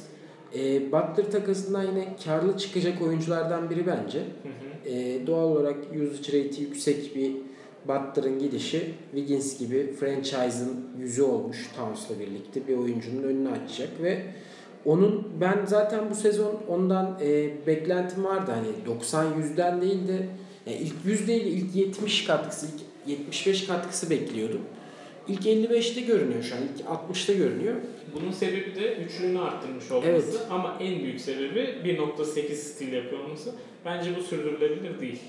e, Butler takasından yine karlı çıkacak oyunculardan biri bence. Hı hı. E, doğal olarak usage rate'i yüksek bir Butler'ın gidişi Wiggins gibi franchise'ın yüzü olmuş Towns'la birlikte bir oyuncunun önünü açacak ve onun ben zaten bu sezon ondan e, beklentim vardı hani 90 yüzden değil de yani ilk 100 değil de ilk 70 katkısı ilk 75 katkısı bekliyordum. İlk 55'te görünüyor şu an. ilk 60'ta görünüyor. Bunun sebebi de üçlüğünü arttırmış olması Evet. ama en büyük sebebi 1.8 stil yapıyor olması. Bence bu sürdürülebilir değil.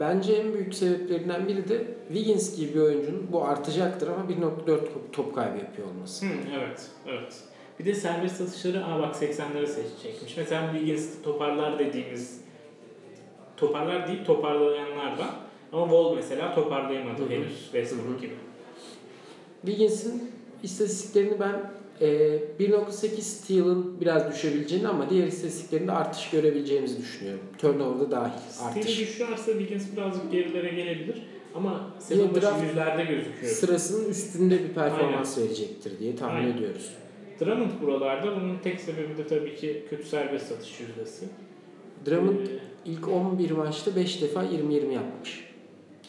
Bence en büyük sebeplerinden biri de Wiggins gibi bir oyuncunun bu artacaktır ama 1.4 top kaybı yapıyor olması. Hı, evet, evet. Bir de serbest atışları aa bak 80'leri seçecekmiş. Mesela Wiggins toparlar dediğimiz toparlar deyip toparlayanlardan ama Wall mesela toparlayamadı Hı hı. henüz Westbrook gibi. Wiggins'in istatistiklerini ben 1.8 steal'ın biraz düşebileceğini ama diğer istatistiklerinde artış görebileceğimizi düşünüyorum. Turnover'da dahil artış. düşerse Wiggins birazcık gerilere gelebilir. Ama sezon başı yüzlerde gözüküyor. Sırasının üstünde bir performans verecektir diye tahmin Aynen. ediyoruz. Drummond buralarda. Bunun tek sebebi de tabii ki kötü serbest satış yüzdesi. Drummond Ee, ilk 11 maçta 5 defa 20-20 yapmış.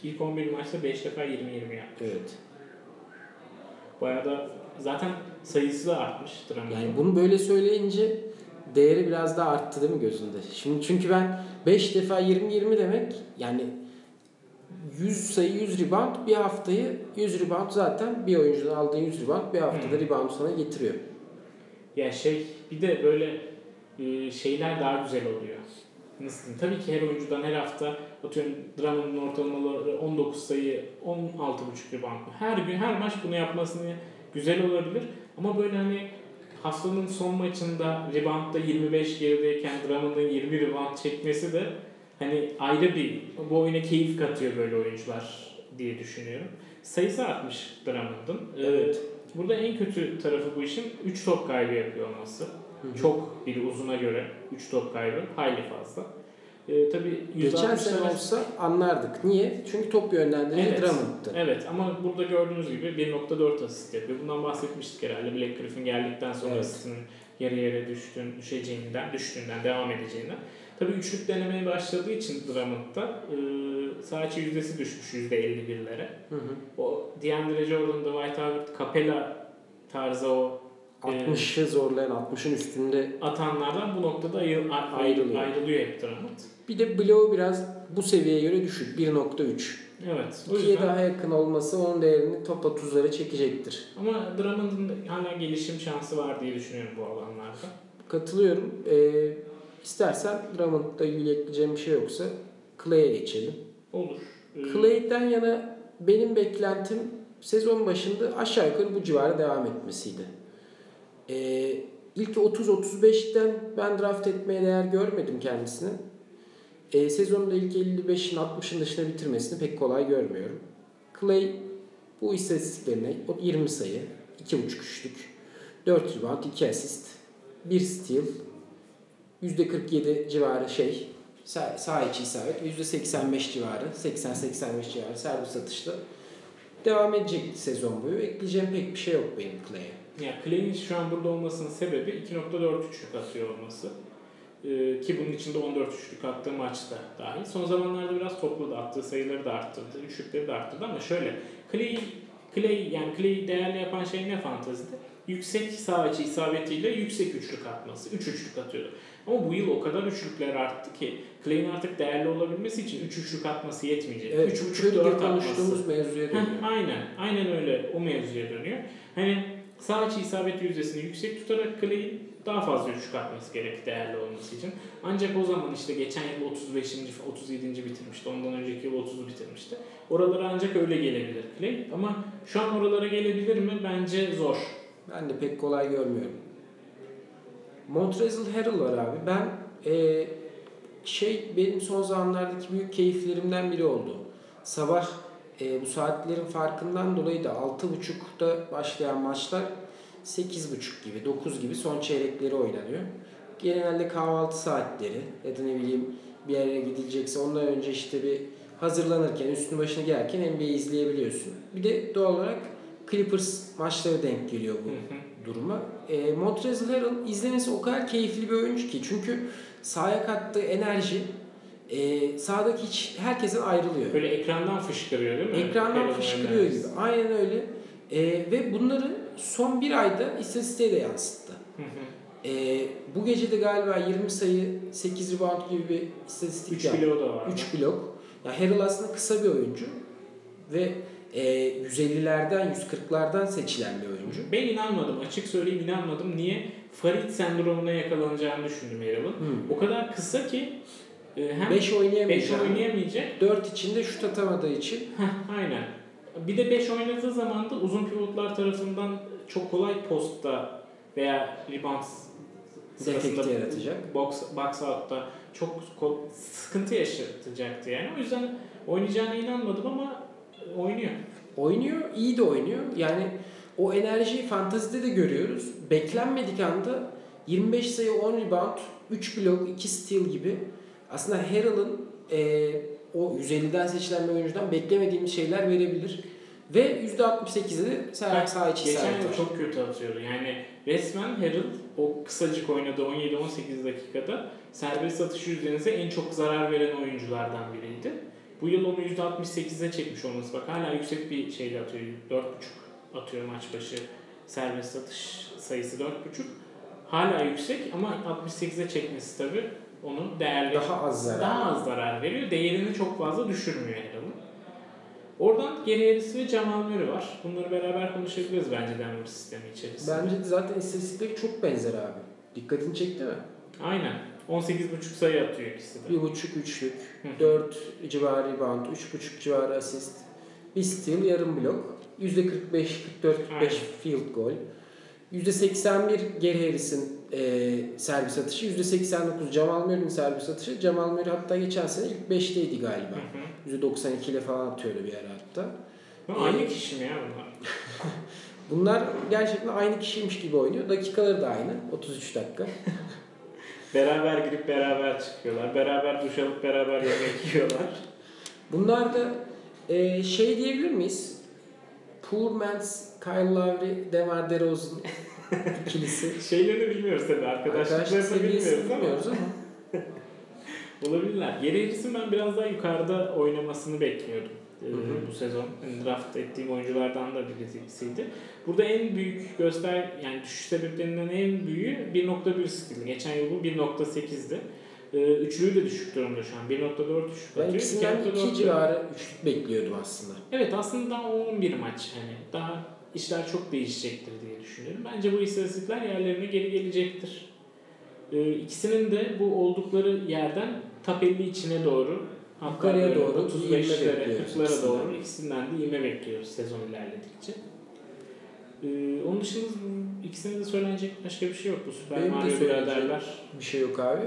ilk 11 maçta 5 defa 20-20 yaptı. Evet. Bayağı da zaten sayısı da artmış Drummond'un. Yani bunu böyle söyleyince değeri biraz daha arttı değil mi gözünde? Şimdi çünkü ben 5 defa 20-20 demek yani 100 sayı 100 rebound bir haftayı 100 rebound zaten bir oyuncudan aldığın 100 rebound bir haftada Hmm. rebound sana getiriyor. Ya şey bir de böyle şeyler daha güzel oluyor. Nasıl diyeyim? Tabii ki her oyuncudan her hafta atıyorum Drummond'un ortalamaları 19 sayı 16.5 rebound. Her gün her maç bunu yapmasını güzel olabilir. Ama böyle hani haftanın son maçında reboundda 25 gerideyken Drummond'un 20 rebound çekmesi de hani ayrı bir bu oyuna keyif katıyor böyle oyuncular diye düşünüyorum. Sayısı artmış Drummond'un. Ee, Evet. Burada en kötü tarafı bu işin 3 top kaybı yapıyor olması. Çok bir uzuna göre 3 top kaybı hayli fazla. Ee, tabii Geçen %60'lar sene olsa anlardık. Niye? Çünkü top yönlendirici Evet. Drummond'dı. Evet ama burada gördüğünüz gibi 1.4 asist yapıyor. Bundan bahsetmiştik herhalde. Black Griffin geldikten sonra Evet. asistinin yarı yere düştüğün, düşeceğinden, düştüğünden, devam edeceğinden. Tabii üçlük denemeye başladığı için Drummond'da e, içi yüzdesi düşmüş %51'lere. Hı hı. O DeAndre Jordan'da White Howard, Capella tarzı o e, 60'ı zorlayan 60'ın üstünde atanlardan bu noktada ayrı, ayrılıyor. Ayrılıyor. ayrılıyor hep Drummond. Bir de bloğu biraz bu seviyeye göre düşük 1.3. Evet. O 2'ye yüzden daha yakın olması onun değerini top 30'lara çekecektir. ama Drummond'un hala gelişim şansı var diye düşünüyorum bu alanlarda. Katılıyorum. Ee, istersen Drummond'da ilgili ekleyeceğim bir şey yoksa Clay'e geçelim. Olur. Ee, Clay'den yana benim beklentim sezon başında aşağı yukarı bu civara devam etmesiydi. Ee, ilk 30-35'ten ben draft etmeye değer görmedim kendisini. Ee, sezonun ilk 55'in 60'ın dışında bitirmesini pek kolay görmüyorum. Clay bu istatistiklerine o 20 sayı, 2.5 üçlük, 4 rebound, 2 asist, 1 steal, %47 civarı şey, sağ, sağ içi isabet, %85 civarı, 80-85 civarı serbest atışla devam edecek sezon boyu. Ekleyeceğim pek bir şey yok benim Clay'e. Ya Clay'in şu an burada olmasının sebebi 2.4 üçlük atıyor olması. Ee, ki bunun içinde 14 üçlük attığı maçta dahil. Son zamanlarda biraz topladı. Attığı sayıları da arttırdı. Üçlükleri de arttırdı ama şöyle. Clay, Clay yani Clay'i değerli yapan şey ne fantazide? Yüksek sağ açı isabetiyle yüksek üçlük atması. Üç üçlük atıyordu. Ama bu yıl o kadar üçlükler arttı ki Clay'in artık değerli olabilmesi için üç üçlük atması yetmeyecek. Evet, üç buçuk dört atması. konuştuğumuz mevzuya Heh, dönüyor. aynen. Aynen öyle. O mevzuya dönüyor. Hani sağ açı isabet yüzdesini yüksek tutarak Clay'in daha fazla üçlük atması gerek değerli olması için. Ancak o zaman işte geçen yıl 35. 37. bitirmişti. Ondan önceki yıl 30 bitirmişti. Oralara ancak öyle gelebilir Clay. Ama şu an oralara gelebilir mi? Bence zor. Ben de pek kolay görmüyorum. Montrezl Harrell var abi. Ben e, şey benim son zamanlardaki büyük keyiflerimden biri oldu. Sabah e, bu saatlerin farkından dolayı da 6.30'da başlayan maçlar 8.30 gibi 9 gibi son çeyrekleri oynanıyor. Genelde kahvaltı saatleri ya da ne bileyim bir yere gidilecekse ondan önce işte bir hazırlanırken üstünü başına gelirken NBA izleyebiliyorsun. Bir de doğal olarak Clippers maçları denk geliyor bu duruma. E, Montrezl Harrell izlemesi o kadar keyifli bir oyuncu ki çünkü sahaya kattığı enerji e, sahadaki hiç herkesten ayrılıyor. Böyle ekrandan fışkırıyor değil mi? Ekrandan Harrell'ın fışkırıyor gibi. Aynen öyle. E, ve bunları son bir ayda istatistiğe de yansıttı. Hı hı. E, bu gece de galiba 20 sayı 8 rebound gibi bir istatistik Üç yaptı. bloğu da var. 3 blok. Ya Harrell aslında kısa bir oyuncu ve e, 150'lerden 140'lardan seçilen bir oyuncu. Ben inanmadım. Açık söyleyeyim inanmadım. Niye? Farid sendromuna yakalanacağını düşündüm Harrell'ın. Hmm. O kadar kısa ki e, hem 5 5 oynayamayacak. oynayamayacak. 4 içinde şut atamadığı için Heh, aynen. Bir de 5 oynadığı zaman da uzun pivotlar tarafından çok kolay postta veya rebound sırasında yaratacak. box, box out'ta çok sıkıntı yaşatacaktı yani. O yüzden oynayacağına inanmadım ama oynuyor. Oynuyor, iyi de oynuyor. Yani o enerjiyi fantazide de görüyoruz. Beklenmedik anda 25 sayı 10 rebound, 3 blok, 2 steal gibi aslında Harrell'ın e, o 150'den seçilen bir oyuncudan beklemediğimiz şeyler verebilir. Ve %68'i de sağ, içi Geçen yıl çok kötü atıyordu. Yani resmen Harrell o kısacık oynadığı 17-18 dakikada serbest atış yüzdenize en çok zarar veren oyunculardan biriydi. Bu yıl onu %68'e çekmiş olması bak hala yüksek bir şeyle atıyor. 4.5 atıyor maç başı serbest atış sayısı 4.5. Hala yüksek ama 68'e çekmesi tabi onu değerli Daha az zarar. daha az zarar veriyor. Değerini çok fazla düşürmüyor Harrell'ın. Oradan geri Harris ve Jamal Murray var. Bunları beraber konuşabiliriz bence Denver sistemi içerisinde. Bence zaten istatistikleri çok benzer abi. Dikkatini çekti mi? Aynen. 18.5 sayı atıyor ikisi de. Bir buçuk üçlük, Hı hı. 4 civarı rebound, üç buçuk civarı asist, bir steal, yarım blok, yüzde 45, 44, 45 Aynen. field goal, yüzde 81 Gary Harris'in e, servis atışı, yüzde 89 Jamal Murray'nin servis atışı. Jamal Murray hatta geçen sene ilk 5'teydi galiba. Hı hı. Yüzde 92 ile falan atıyordu bir ara hatta. Ama Aynı kişi mi ya bunlar? Bunlar gerçekten aynı kişiymiş gibi oynuyor. Dakikaları da aynı. 33 dakika. Beraber girip beraber çıkıyorlar. Beraber duş alıp beraber yemek yiyorlar. Bunlar da e, şey diyebilir miyiz? Poor man's Kyle Lowry, DeMar DeRozan ikilisi. Şeylerini bilmiyoruz tabii. Arkadaşlık Arkadaşlıklarını bilmiyoruz ama. bilmiyoruz ama. Olabilirler. Geri Harris'in ben biraz daha yukarıda oynamasını bekliyordum. Ee, Hı hı. bu sezon draft ettiğim oyunculardan da birisiydi. Burada en büyük göster yani düşüş sebeplerinden en büyüğü 1.1 stil. Geçen yıl bu 1.8'di. Ee, üçlüğü de düşük durumda şu an. 1.4 düşük Ben ikisinden 2.4 2 civarı üçlük bekliyordum aslında. Evet aslında daha 11 maç hani daha işler çok değişecektir diye düşünüyorum. Bence bu istatistikler yerlerine geri gelecektir. Ee, ikisinin de bu oldukları yerden 50 içine doğru böyle doğru 35'lere, ivme bekliyoruz 40'lara ikisinden. doğru ikisinden de ivme bekliyoruz sezon ilerledikçe. Ee, onun dışında ikisine de söylenecek başka bir şey yok. Bu Süper Benim Mario biraderler. Bir şey yok abi.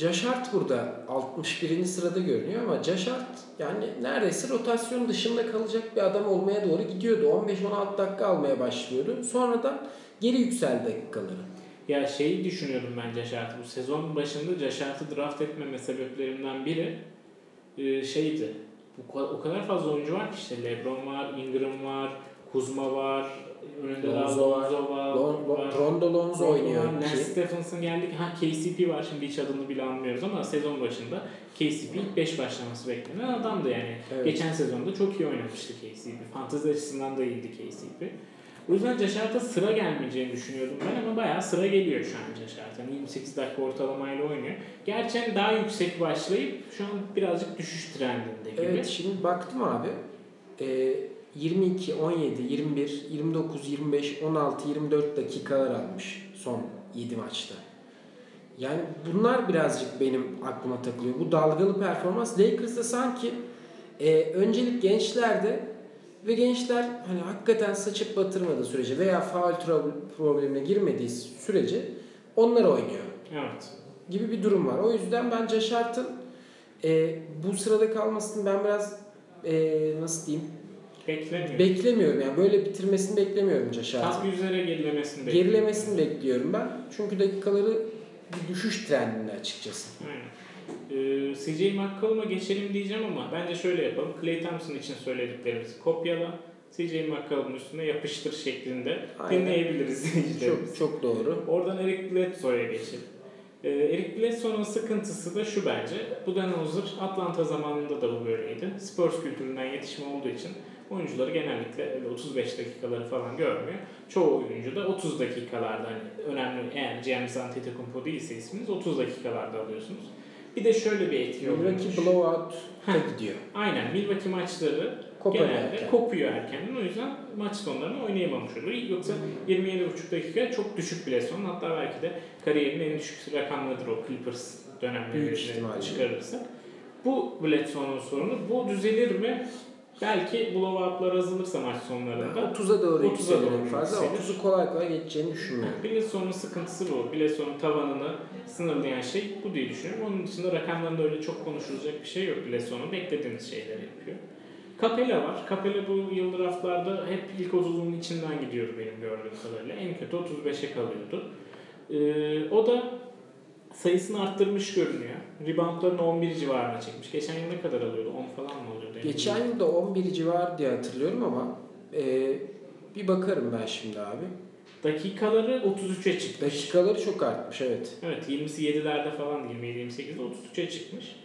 Hart burada 61. sırada görünüyor ama Hart yani neredeyse rotasyon dışında kalacak bir adam olmaya doğru gidiyordu. 15-16 dakika almaya başlıyordu. Sonradan geri yükseldi dakikaları. Ya şeyi düşünüyorum ben Caşart'ı. Bu sezon başında Caşart'ı draft etmeme sebeplerimden biri e, şeydi. Bu o kadar fazla oyuncu var ki işte LeBron var, Ingram var, Kuzma var, önünde Lonzo var. Lonzo var. Lon, var. Rondo Lonzo oynuyor var. Lance. Stephenson geldi. Ha KCP var şimdi hiç adını bile anmıyoruz ama sezon başında KCP ilk 5 başlaması beklenen adamdı yani. Evet. Geçen sezonda çok iyi oynamıştı KCP. Fantezi açısından da iyiydi KCP. O yüzden Caşart'a sıra gelmeyeceğini düşünüyordum ben ama bayağı sıra geliyor şu an Caşart'a. Yani 28 dakika ortalamayla oynuyor. Gerçi hani daha yüksek başlayıp şu an birazcık düşüş trendinde gibi. Evet şimdi baktım abi. Ee, 22, 17, 21, 29, 25, 16, 24 dakikalar almış son 7 maçta. Yani bunlar birazcık benim aklıma takılıyor. Bu dalgalı performans Lakers'ta sanki e, öncelik gençlerde ve gençler hani hakikaten saçıp batırmadığı sürece veya trouble- problemine girmediği sürece onlar oynuyor Evet. gibi bir durum var. O yüzden bence Şart'ın e, bu sırada kalmasını ben biraz e, nasıl diyeyim Beklemiyorum. beklemiyorum yani böyle bitirmesini beklemiyorum Şart'ın. Tam yüzlere gerilemesini bekliyorum. Gerilemesini bekliyorum ben. Çünkü dakikaları bir düşüş trendinde açıkçası. Aynen. Ee, CJ McCollum'a geçelim diyeceğim ama bence şöyle yapalım. Clay Thompson için söylediklerimizi kopyala. CJ McCollum'un üstüne yapıştır şeklinde Aynen. dinleyebiliriz izleyicilerimiz. Çok çok doğru. Oradan Eric Bledsoe'ya geçelim. Ee, Eric Bledsoe'nun sıkıntısı da şu bence. Budenholzer Atlanta zamanında da bu böyleydi. Spurs kültüründen yetişme olduğu için oyuncuları genellikle öyle 35 dakikaları falan görmüyor. Çoğu oyuncu da 30 dakikalarda hani önemli eğer Giannis Antetokounmpo değilse isminiz 30 dakikalarda alıyorsunuz. Bir de şöyle bir etki oluyor. Milwaukee blowout'a gidiyor. Aynen Milwaukee maçları Koparıyor genelde erken. kopuyor erkenden. O yüzden maç sonlarını oynayamamış oluyor. Yoksa 27,5 dakika çok düşük bile son. Hatta belki de kariyerinin en düşük rakamlarıdır o Clippers Büyük dönemleri ihtimalle. çıkarırsa. Bu Bledsoe'nun sorunu. Bu düzelir mi? Belki blowoutlar azalırsa maç sonlarında. 30'a doğru 30'a yükselir doğru fazla. yükselir. 30'u kolay kolay geçeceğini düşünmüyorum. Bledsoe'nun sıkıntısı bu. Bledsoe'nun tavanını sınırlayan şey bu diye düşünüyorum. Onun dışında rakamlarında öyle çok konuşulacak bir şey yok. Bledsoe'nun beklediğimiz şeyleri yapıyor. Capella var. Capella bu yıl draftlarda hep ilk 30'un içinden gidiyordu benim gördüğüm kadarıyla. En kötü 35'e kalıyordu. Ee, o da sayısını arttırmış görünüyor. Reboundlarını 11 civarına çekmiş. Geçen yıl ne kadar alıyordu? 10 falan mı alıyordu? Emin Geçen yıl da 11 civar diye hatırlıyorum ama e, bir bakarım ben şimdi abi. Dakikaları 33'e çıkmış. Dakikaları çok artmış evet. Evet 27'lerde falan 27-28'de 33'e çıkmış.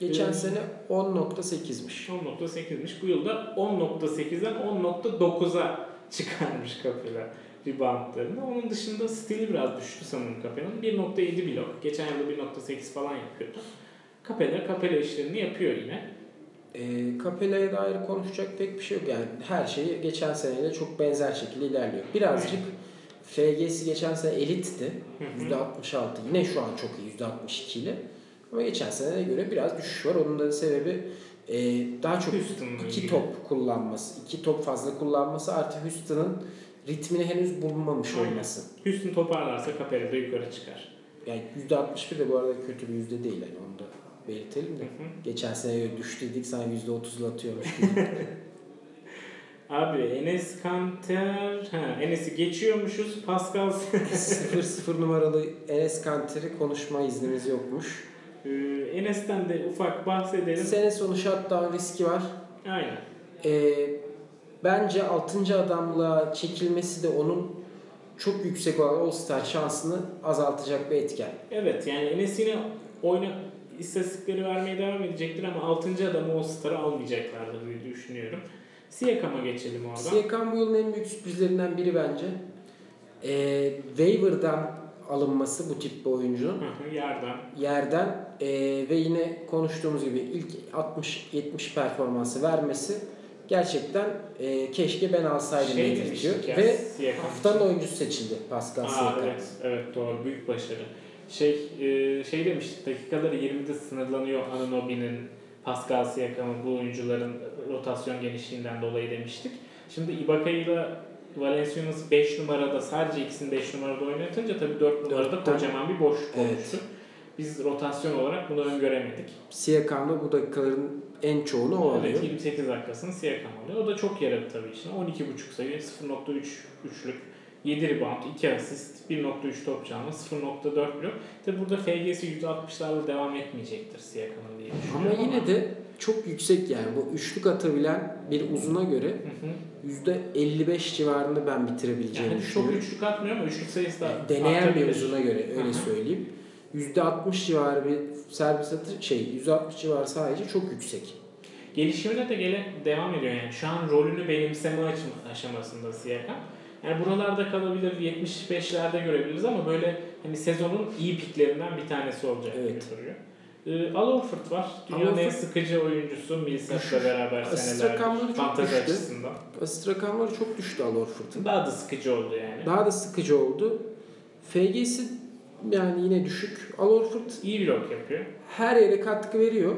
Geçen Evet. sene 10.8'miş. 10.8'miş. Bu yılda 10.8'den 10.9'a çıkarmış Capella reboundlarını. Onun dışında stili biraz düştü sanırım Capella'nın. 1.7 blok. Geçen yılda 1.8 falan yapıyordu. Capella, Capella işlerini yapıyor yine. E, Capella'ya dair konuşacak pek bir şey yok. Yani her şeyi geçen seneyle çok benzer şekilde ilerliyor. Birazcık FG'si geçen sene elitti. Hı hı. %66. Yine şu an çok iyi %62 ile. Ama geçen seneye göre biraz düşüş var. Onun da sebebi e, daha çok Houston'la iki ilgili. top kullanması. iki top fazla kullanması artı Houston'ın ritmini henüz bulmamış Aynen. olması. Houston toparlarsa Capella da yukarı çıkar. Yani %61 de bu arada kötü bir yüzde değil. Yani onu da belirtelim de. Hı hı. Geçen sene göre düştü dedik sana %30'la atıyormuş gibi. Abi Enes Kanter, ha Enes'i geçiyormuşuz. Pascal 0-0 numaralı Enes Kanter'i konuşma iznimiz yokmuş. Ee, Enes'ten de ufak bahsedelim. Sene sonu shutdown riski var. Aynen. Ee, bence 6. adamla çekilmesi de onun çok yüksek olan All-Star şansını azaltacak bir etken. Evet yani Enes yine oyna istatistikleri vermeye devam edecektir ama 6. adamı o starı almayacaklardır diye düşünüyorum. Siakam'a geçelim orada. Siakam bu yılın en büyük sürprizlerinden biri bence. Ee, waiver'dan alınması bu tip bir oyuncunun. Yerden. Yerden ee, ve yine konuştuğumuz gibi ilk 60-70 performansı vermesi gerçekten ee, keşke ben alsaydım Şey dedirtiyor. Ve Siakam haftanın oyuncusu seçildi Pascal Siakam. evet, evet doğru büyük başarı. Şey e, şey demiştik dakikaları 20'de sınırlanıyor Anunobi'nin Pascal Siakam'ın bu oyuncuların rotasyon genişliğinden dolayı demiştik. Şimdi Ibaka ile Valenciunas'ı 5 numarada sadece ikisini 5 numarada oynatınca tabii 4 numarada Dörtten- kocaman bir boşluk Evet. oluştu. Biz rotasyon olarak bunu öngöremedik. Siakam'da bu dakikaların en çoğunu o alıyor. Evet 28 dakikasını Siakam alıyor. O da çok yaradı tabii işine. 12.5 sayı, 0.3 üçlük, 7 rebound, 2 asist, 1.3 top çalma, 0.4 blok. Tabi burada FG'si %60'larla devam etmeyecektir Siakam'ın diye Ama düşünüyorum. yine de çok yüksek yani bu üçlük atabilen bir uzuna göre hı. %55 civarında ben bitirebileceğimi yani çok düşünüyorum. üçlük atmıyor ama üçlük sayısı da Yani deneyen bir uzuna göre öyle söyleyeyim. %60 civarı bir servis atı şey %60 civarı sadece çok yüksek. Gelişimine de gele, devam ediyor yani. Şu an rolünü benimseme aşamasında Siakam. Yani buralarda kalabilir, 75'lerde görebiliriz ama böyle hani sezonun iyi piklerinden bir tanesi olacak Evet. gibi duruyor. Ee, Al Horford var. Dünyanın Al en sıkıcı oyuncusu Millsap'la beraber Asist rakamları çok düştü. açısından. Asist rakamları çok düştü Al Horford'un. Daha da sıkıcı oldu yani. Daha da sıkıcı oldu. FG'si yani yine düşük. Al Horford İyi blok yapıyor. her yere katkı veriyor.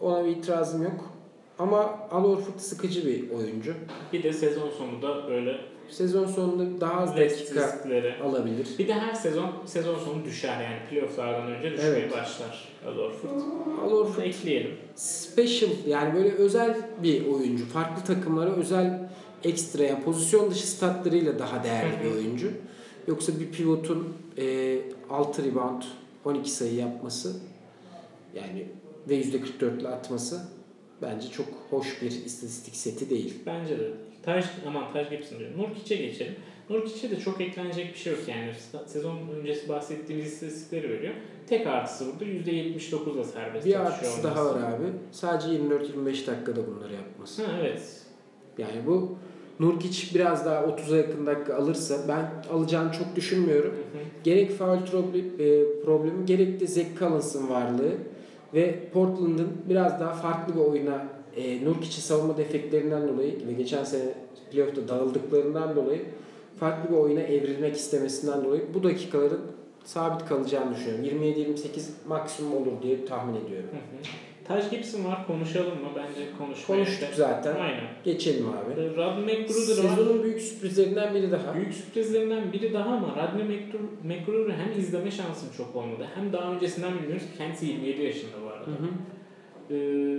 Ona bir itirazım yok. Ama Al Horford sıkıcı bir oyuncu. Bir de sezon sonunda böyle Sezon sonunda daha az dakika riskleri. alabilir. Bir de her sezon sezon sonu düşer yani playofflardan önce düşmeye Evet. başlar Al Horford. Al Horford ekleyelim. special yani böyle özel bir oyuncu. Farklı takımlara özel ekstra yani pozisyon dışı statlarıyla daha değerli bir oyuncu. Yoksa bir pivotun e, 6 rebound 12 sayı yapması yani ve %44 ile atması bence çok hoş bir istatistik seti değil. Bence de. Taj, aman Taj Gibson diyorum. Nurkic'e geçelim. Nurkic'e de çok eklenecek bir şey yok yani. Sezon öncesi bahsettiğimiz istatistikleri veriyor. Tek artısı burada %79'la serbest Bir artısı olması. daha var abi. Sadece 24-25 dakikada bunları yapması. Ha, evet. Yani bu Nurkic biraz daha 30'a yakın dakika alırsa ben alacağını çok düşünmüyorum. Hı hı. Gerek foul troble- e, problemi gerek de Zach Collins'ın varlığı ve Portland'ın biraz daha farklı bir oyuna e, Nurkic'in savunma defektlerinden dolayı ve geçen sene playoff'ta dağıldıklarından dolayı farklı bir oyuna evrilmek istemesinden dolayı bu dakikaların sabit kalacağını düşünüyorum. 27-28 maksimum olur diye tahmin ediyorum. Hı hı. Taj Gibson var konuşalım mı? Bence konuşmaya Konuştuk zaten. Aynen. Geçelim abi. Rod McGruder var. Sezonun büyük sürprizlerinden biri daha. Büyük sürprizlerinden biri daha ama Rodney McGru- McGruder'ı hem izleme şansım çok olmadı hem daha öncesinden bilmiyoruz ki kendisi 27 yaşında bu arada. Hı hı. e,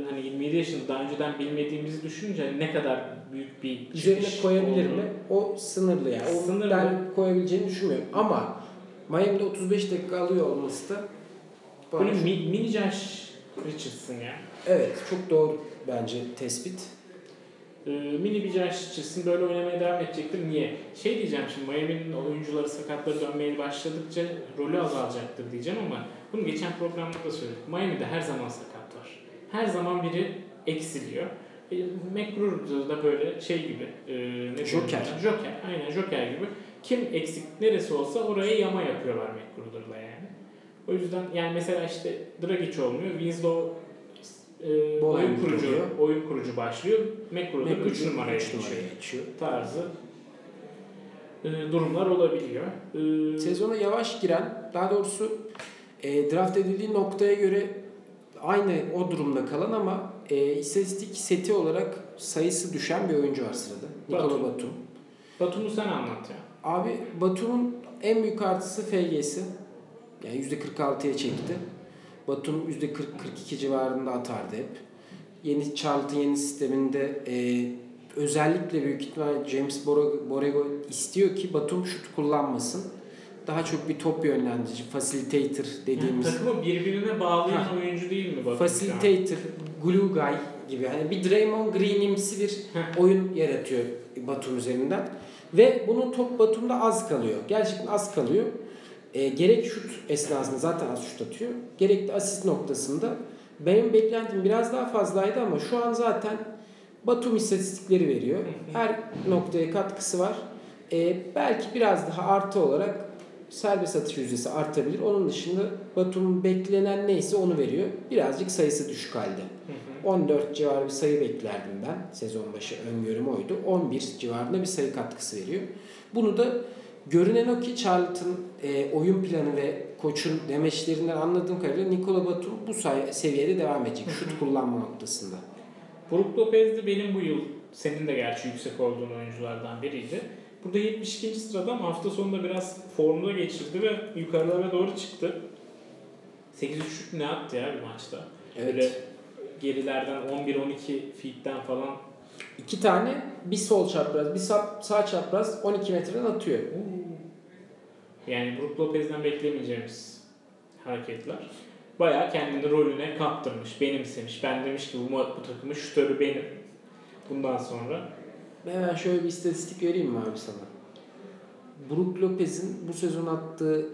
hani 27 yaşında daha önceden bilmediğimizi düşününce hani ne kadar büyük bir Üzerine koyabilir olduğunu- mi? O sınırlı yani. O Sınırlı. Ben koyabileceğini düşünmüyorum. Ama Miami'de 35 dakika alıyor olması da var. Böyle mi, mini Josh Richardson ya. Evet, çok doğru bence tespit. Ee, mini bir Josh Richardson böyle oynamaya devam edecektir. Niye? Şey diyeceğim şimdi Miami'nin oyuncuları sakatları dönmeye başladıkça rolü azalacaktır diyeceğim ama bunu geçen programda da söyledik. Miami'de her zaman sakat var. Her zaman biri eksiliyor. E, da böyle şey gibi. E, ne Joker. diyorlar? Joker. Aynen Joker gibi. Kim eksik neresi olsa oraya yama yapıyorlar McGruder'la yani. O yüzden yani mesela işte Dragic olmuyor. Winslow e, oyun kurucu oluyor. oyun kurucu başlıyor. McGruder 3 numaraya geçiyor geçiyor. tarzı e, durumlar olabiliyor. E, Sezona yavaş giren, daha doğrusu e, draft edildiği noktaya göre aynı o durumda kalan ama e, istatistik seti olarak sayısı düşen bir oyuncu var sırada. Nikola. Batum. Batum'u sen anlat ya. Abi Batum'un en büyük artısı FG'si. Yani %46'ya çekti. Batum %40-42 civarında atardı hep. Yeni Charlton yeni sisteminde e, özellikle büyük ihtimalle James Borrego, Borrego istiyor ki Batum şut kullanmasın. Daha çok bir top yönlendirici, facilitator Yani dediğimiz. takımı birbirine bağlayan Ha. oyuncu değil mi Batum facilitator, glue guy gibi. Yani bir Draymond Green'imsi bir oyun yaratıyor Batum üzerinden. Ve bunun top Batum'da az kalıyor. Gerçekten az kalıyor. E, gerek şut esnasında zaten az şut atıyor. Gerek de asist noktasında. Benim beklentim biraz daha fazlaydı ama şu an zaten Batum istatistikleri veriyor. Her noktaya katkısı var. E, belki biraz daha artı olarak serbest atış yüzdesi artabilir. Onun dışında Batum beklenen neyse onu veriyor. Birazcık sayısı düşük halde. Hı hı. 14 civarı bir sayı beklerdim ben. Sezon başı öngörüm oydu. 11 civarında bir sayı katkısı veriyor. Bunu da görünen o ki Charlton e, oyun planı ve koçun demeçlerinden anladığım kadarıyla Nikola Batum bu say- seviyede devam edecek. Şut kullanma noktasında. Brook Lopez de benim bu yıl senin de gerçi yüksek olduğun oyunculardan biriydi. Burada 72. sırada ama hafta sonunda biraz formda geçirdi ve yukarılara doğru çıktı. 8 üçlük ne attı ya bir maçta? Evet. Böyle gerilerden 11-12 feet'ten falan İki tane bir sol çapraz bir sağ, sağ çapraz 12 metreden atıyor. Yani Brook Lopez'den beklemeyeceğimiz hareketler. Bayağı kendini rolüne kaptırmış, benimsemiş. Ben demiş ki bu, bu takımın şutörü benim. Bundan sonra Hemen şöyle bir istatistik vereyim mi abi sana? Brook Lopez'in bu sezon attığı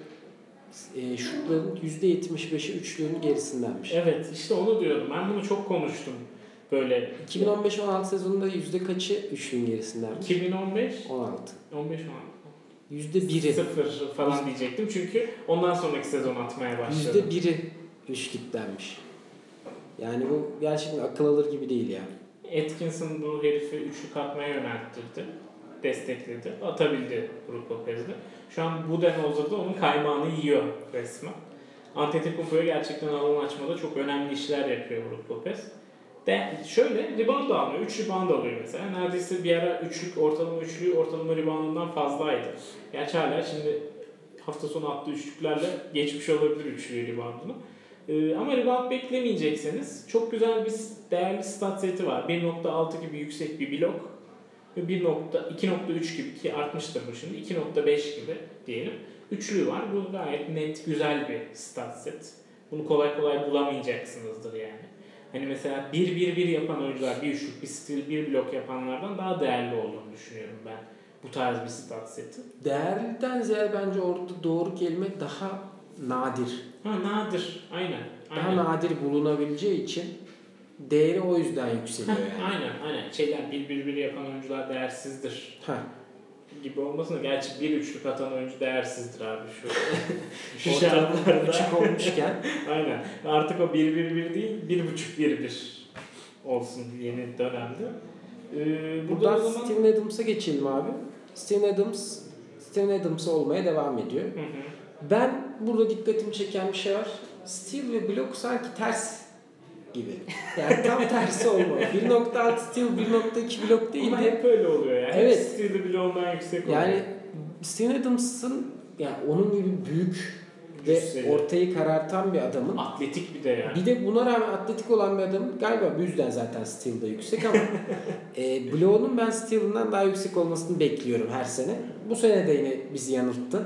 e, şutların %75'i üçlüğün gerisindenmiş. Evet işte onu diyorum. Ben bunu çok konuştum. Böyle 2015-16 sezonunda yüzde kaçı üçlüğün gerisindenmiş? 2015 16. 15 Yüzde biri. 0 falan diyecektim. Çünkü ondan sonraki sezon atmaya başladı. Yüzde biri üçlüktenmiş. Yani bu gerçekten akıl alır gibi değil ya. Atkinson bu herifi üçlük atmaya yönelttirdi. Destekledi. Atabildi Brook Lopez'de. Şu an Budenholzer da onun kaymağını yiyor resmen. Antetokounmpo'ya gerçekten alan açmada çok önemli işler yapıyor Brook Lopez. De şöyle rebound da almıyor. 3 rebound alıyor mesela. Neredeyse bir ara üçlük ortalama üçlüğü ortalama reboundundan fazlaydı. Gerçi hala şimdi hafta sonu attığı üçlüklerle geçmiş olabilir üçlüğü reboundunu. Ee, ama rebound beklemeyecekseniz çok güzel bir değerli stat seti var. 1.6 gibi yüksek bir blok ve 1. 2.3 gibi ki artmıştır bu şimdi 2.5 gibi diyelim. Üçlü var. Bu gayet net güzel bir stat set. Bunu kolay kolay bulamayacaksınızdır yani. Hani mesela 1-1-1 yapan oyuncular, bir üçlük, bir stil, bir blok yapanlardan daha değerli olduğunu düşünüyorum ben. Bu tarz bir stat seti. Değerliden ziyade bence orada doğru kelime daha nadir. Ha nadir. Aynen. Daha Aynen. nadir bulunabileceği için değeri o yüzden yükseliyor yani. aynen aynen. Şeyler 1-1-1 yapan oyuncular değersizdir Ha. Gibi olmasın da gerçi bir üçlük atan oyuncu değersizdir abi şu şu şartlarda. küçük olmuşken Aynen. Artık o 1-1-1 değil 1.5-1-1 olsun yeni dönemde. Ee, burada buradan zaman... Steven Adams'a geçelim abi. Steven Adams Steven Adams olmaya devam ediyor. Hı hı. Ben burada dikkatimi çeken bir şey var. Steel ve blok sanki ters gibi. Yani tam tersi olmalı. 1.6 steel, 1.2 blok değil Ama de hep öyle oluyor yani. Evet. Hep stilde bile ondan yüksek oluyor. yani Steven Adams'ın yani onun gibi büyük ve ortayı karartan bir adamın Atletik bir de yani. bir de buna rağmen atletik olan bir adamın galiba bu yüzden zaten steal'da yüksek ama e, Bloğ'un ben steal'ından daha yüksek olmasını bekliyorum her sene. Bu sene de yine bizi yanılttı.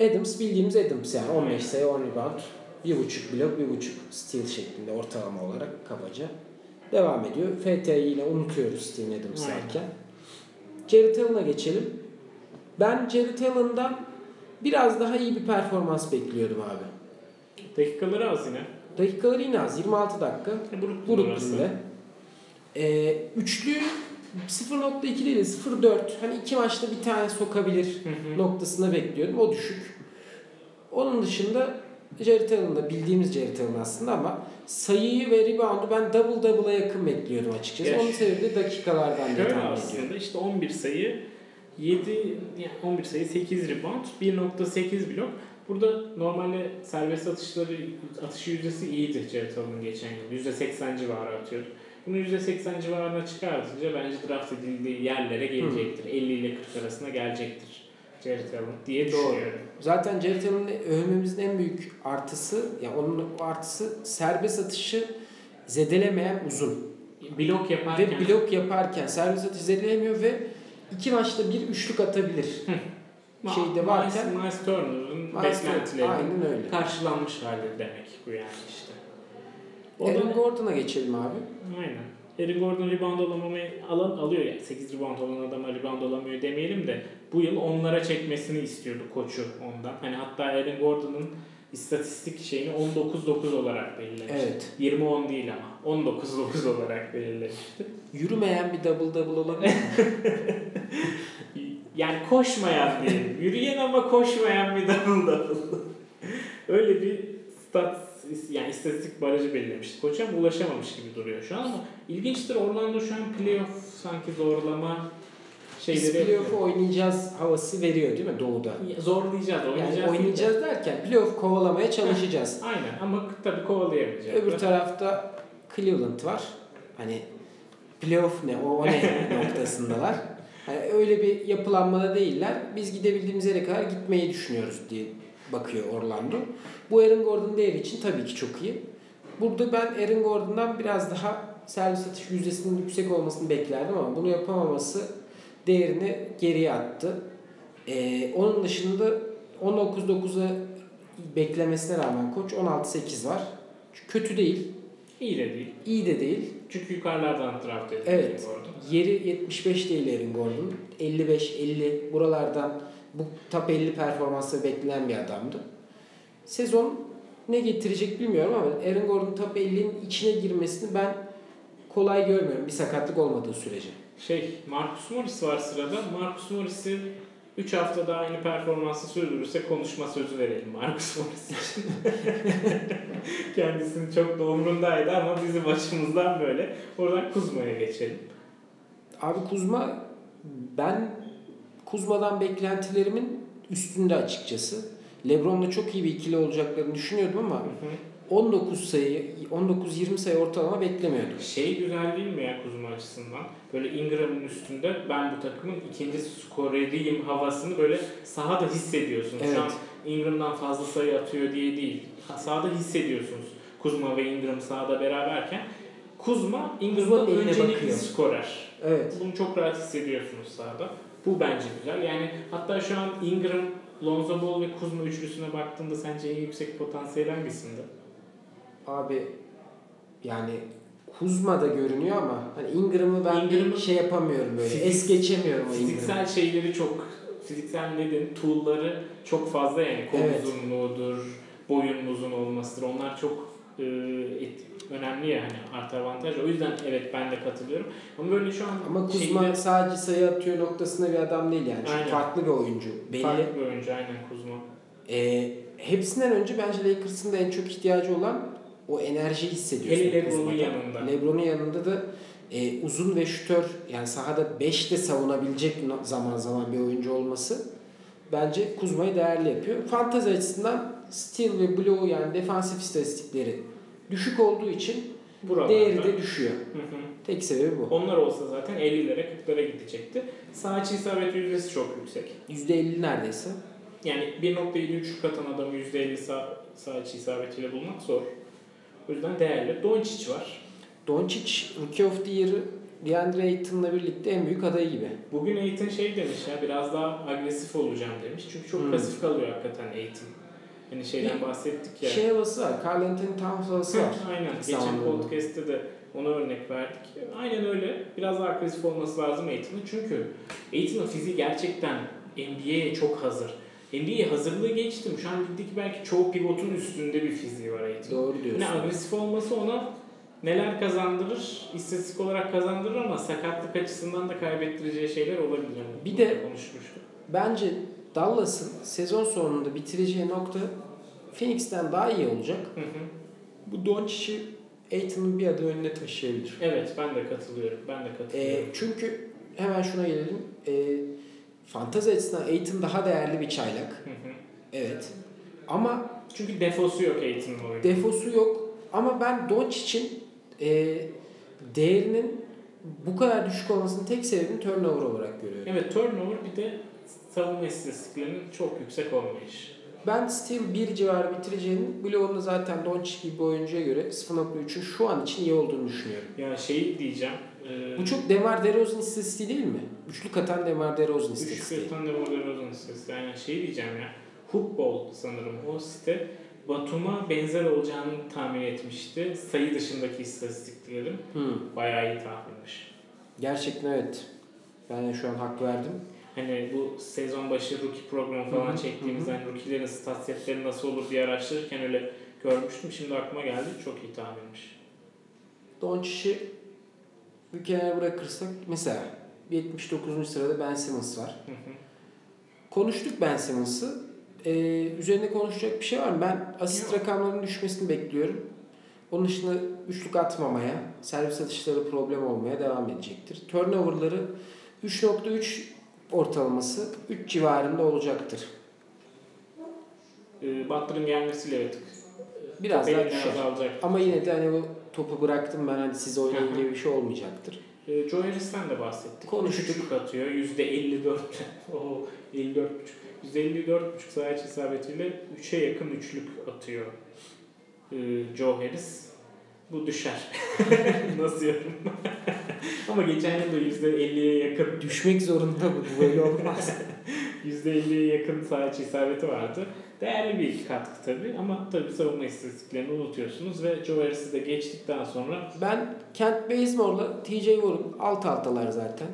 Adams bildiğimiz Adams yani 15 sayı 10 rebound. 1.5 blok 1.5 steal şeklinde ortalama olarak kabaca devam ediyor. FT'yi yine unutuyoruz Steven Adams derken. Jared Allen'a geçelim. Ben Jared Allen'dan biraz daha iyi bir performans bekliyordum abi. Dakikaları az yine. Dakikaları yine az. 26 dakika. Orası. Brooklyn'de. Ee, üçlü 0.2 değil de 0.4. Hani iki maçta bir tane sokabilir Hı hı. noktasına bekliyordum. O düşük. Onun dışında Jared Allen'da bildiğimiz Jared Allen aslında ama sayıyı ve reboundu ben double double'a yakın bekliyordum açıkçası. Ya Onun sebebi de dakikalardan diye tahmin ediyorum. aslında işte 11 sayı 7 yani 11 sayı 8 rebound 1.8 blok. Burada normalde serbest atışları atış yüzdesi iyiydi Jared Allen'ın geçen yıl. %80 civarı atıyordu. Bunu %80 civarına çıkartınca bence draft edildiği yerlere gelecektir. 50 ile 40 arasında gelecektir Jared Allen diye Doğru. düşünüyorum. Zaten Jared Allen'ı övmemizin en büyük artısı, yani onun artısı serbest atışı zedelemeyen uzun. Blok yaparken Ve blok yaparken serbest atış zedeleyemiyor ve iki maçta bir üçlük atabilir. Şeyde varken- Miles, Miles Turner'ın beklentilerinin karşılanmış hali demek bu yani işte. Aaron Gordon'a geçelim abi. Aynen. Aaron Gordon rebound alamamayı alan alıyor yani 8 rebound olan adama rebound alamıyor demeyelim de bu yıl onlara çekmesini istiyordu koçu ondan. Hani hatta Aaron Gordon'ın istatistik şeyini 19-9 olarak belirlemişti. Evet. 20-10 değil ama 19-9 olarak belirlemişti. Yürümeyen bir double double olabilir? Yani koşmayan değil. Yürüyen ama koşmayan bir double double. Öyle bir stat yani istatistik barajı belirlemişti. Koç ama ulaşamamış gibi duruyor şu an ama ilginçtir Orlando şu an playoff sanki zorlama şeyleri Biz playoff'u oynayacağız havası veriyor değil mi Doğu'da? Zorlayacağız, oynayacağız. Yani değil de- oynayacağız derken playoff kovalamaya çalışacağız. Aynen ama tabii kovalayamayacağız. Öbür tarafta Cleveland var. Hani playoff ne, o, o ne noktasındalar. Hani öyle bir yapılanmada değiller. Biz gidebildiğimiz yere kadar gitmeyi düşünüyoruz diye bakıyor Orlando. Bu Aaron Gordon değeri için tabii ki çok iyi. Burada ben Aaron Gordon'dan biraz daha servis atış yüzdesinin yüksek olmasını beklerdim ama bunu yapamaması değerini geriye attı. Ee, onun dışında 19-9'a beklemesine rağmen koç 16-8 var. Kötü değil, İyi de değil. iyi de değil. Çünkü yukarılardan draft edildi. Evet. Gordon. Yeri 75 değil Aaron Gordon. 55-50 buralardan bu top 50 performansı beklenen bir adamdı. Sezon ne getirecek bilmiyorum ama Aaron Gordon top 50'nin içine girmesini ben kolay görmüyorum bir sakatlık olmadığı sürece. Şey, Marcus Morris var sırada. Marcus Morris'i 3 hafta daha aynı performansı sürdürürse konuşma sözü verelim Marcus Morris için. Kendisinin çok da umrundaydı ama bizim açımızdan böyle. Oradan Kuzma'ya geçelim. Abi Kuzma ben Kuzma'dan beklentilerimin üstünde açıkçası. Lebron'la çok iyi bir ikili olacaklarını düşünüyordum ama 19 sayı, 19-20 sayı ortalama beklemiyordum. Şey güzel değil mi ya Kuzma açısından? Böyle Ingram'ın üstünde ben bu takımın ikinci skoreriyim havasını böyle sahada hissediyorsunuz. Şu an Evet. Ingram'dan fazla sayı atıyor diye değil. Ha- Sahada hissediyorsunuz. Kuzma ve Ingram sahada beraberken. Kuzma eline öncelikli bakıyor. skorer. Evet. Bunu çok rahat hissediyorsunuz sahada. Bu bence güzel. Yani hatta şu an Ingram, Lonzo Ball ve Kuzma üçlüsüne baktığında sence en yüksek potansiyel hangisinde? Abi yani Kuzma da görünüyor ama hani Ingram'ı ben Ingram'ın bir şey yapamıyorum böyle. fizik- es geçemiyorum o Ingram'ı. Fiziksel şeyleri çok, fiziksel nedeni, tool'ları çok fazla yani kol Evet. uzunluğudur, boyun uzun olmasıdır. Onlar çok e, et- önemli ya hani artı avantaj. O yüzden evet ben de katılıyorum. Ama böyle şu an Ama Kuzma şeyleri- sadece sayı atıyor noktasında bir adam değil yani. Çok Aynen. farklı bir oyuncu. Belli. farklı bir oyuncu aynen Kuzma. Ee, hepsinden önce bence Lakers'ın da en çok ihtiyacı olan o enerjiyi hissediyorsun. Hele LeBron'un yanında. LeBron'un yanında da e, uzun ve şütör yani sahada 5 de savunabilecek zaman zaman bir oyuncu olması bence Kuzma'yı değerli yapıyor. Fantazi açısından steal ve blow yani defansif istatistikleri düşük olduğu için Buralarda. değeri de düşüyor. Hı hı. Tek sebebi bu. Onlar olsa zaten 50'lere 40'lara gidecekti. Sağ içi isabet yüzdesi çok yüksek. %50 neredeyse. yani 1.73 atan adamı %50 sağ, sağ içi isabetiyle bulmak zor. O yüzden değerli. Doncic var. Doncic Rookie of the Year'ı DeAndre Ayton'la birlikte en büyük adayı gibi. Bugün Aiton şey demiş ya biraz daha agresif olacağım demiş. Çünkü çok Hmm. pasif kalıyor hakikaten Aiton. Hani şeyden Bir bahsettik ya. Şey havası var. Carl Anthony Towns havası var. Aynen. Geçen podcast'te de ona örnek verdik. Aynen öyle. Biraz daha agresif olması lazım Aiton'un. Çünkü Aiton'un fiziği gerçekten NBA'ye çok hazır. NBA'ye hazırlığı geçtim. Şu an ligdeki belki çoğu pivotun üstünde bir fiziği var Aiton'un. Doğru diyorsun. Ne agresif olması ona neler kazandırır, istatistik olarak kazandırır ama sakatlık açısından da kaybettireceği şeyler olabilir. Yani Bir de- konuşmuştuk. Bence Dallas'ın sezon sonunda bitireceği nokta Phoenix'ten daha iyi olacak. Hı hı. Bu Doncic'i Aiton'un bir adım önüne taşıyabilir. Evet ben de katılıyorum. Ben de E, katılıyorum. çünkü hemen şuna gelelim. E, fantazi açısından Aiton daha değerli bir çaylak. Hı hı. Evet. Ama Çünkü defosu yok Aiton'un oyunu. defosu yok. Ama ben Doncic'in e, değerinin bu kadar düşük olmasının tek sebebini turnover olarak görüyorum. Evet turnover bir de savunma istatistiklerinin çok yüksek olmayışı. Ben Steel 1 civarı bitireceğinin bloğunda zaten Doncic gibi bir oyuncuya göre 0.3'ün şu an için iyi olduğunu düşünüyorum. Ya şey diyeceğim. E, Bu çok Demar DeRozan istatistiği değil mi? Üçlük atan Demar DeRozan istatistiği. kırtan da Morgan Rosen sitesi. Yani şey diyeceğim ya. Hoopball sanırım o site Batum'a benzer olacağını tahmin etmişti. Sayı dışındaki istatistiklerin Hmm. bayağı iyi tahminmiş. Gerçekten evet. Ben de şu an hak verdim. Hani bu sezon başı rookie programı falan Hı hı, çektiğimizde hani rookie'lerin stat setleri nasıl olur diye araştırırken öyle görmüştüm. Şimdi aklıma geldi. Çok iyi tahminmiş. Doncic'i bir kenara bırakırsak mesela 79. sırada Ben Simmons var. Hı hı. Konuştuk Ben Simmons'ı. Ee, üzerinde konuşacak bir şey var mı? Ben asist Yok. rakamlarının düşmesini bekliyorum. Onun dışında üçlük atmamaya, servis atışları problem olmaya devam edecektir. Turnover'ları 3.3 ortalaması 3 civarında olacaktır. Ee, Butler'ın gelmesiyle evet. Biraz top daha düşer. azalacak. Ama yine de hani bu topu bıraktım ben hadi siz oynayın gibi bir şey olmayacaktır. Ee, Joe Harris'ten de bahsettik. Konuştuk. Üçlük atıyor. %54. o 54,5. %54,5 sayı isabetiyle 3'e yakın üçlük atıyor ee, Joe Harris. Bu düşer. Nasıl yorum? Ama geçen yıl da %50'ye yakın Düşmek zorunda bu. Böyle olmaz. %50'ye yakın sayı içi isabeti vardı. Değerli bir katkı tabii ama tabii savunma istatistiklerini unutuyorsunuz ve Joe Harris'i de geçtikten sonra ben Kent Bazemore'la TJ Warren alt altalar zaten.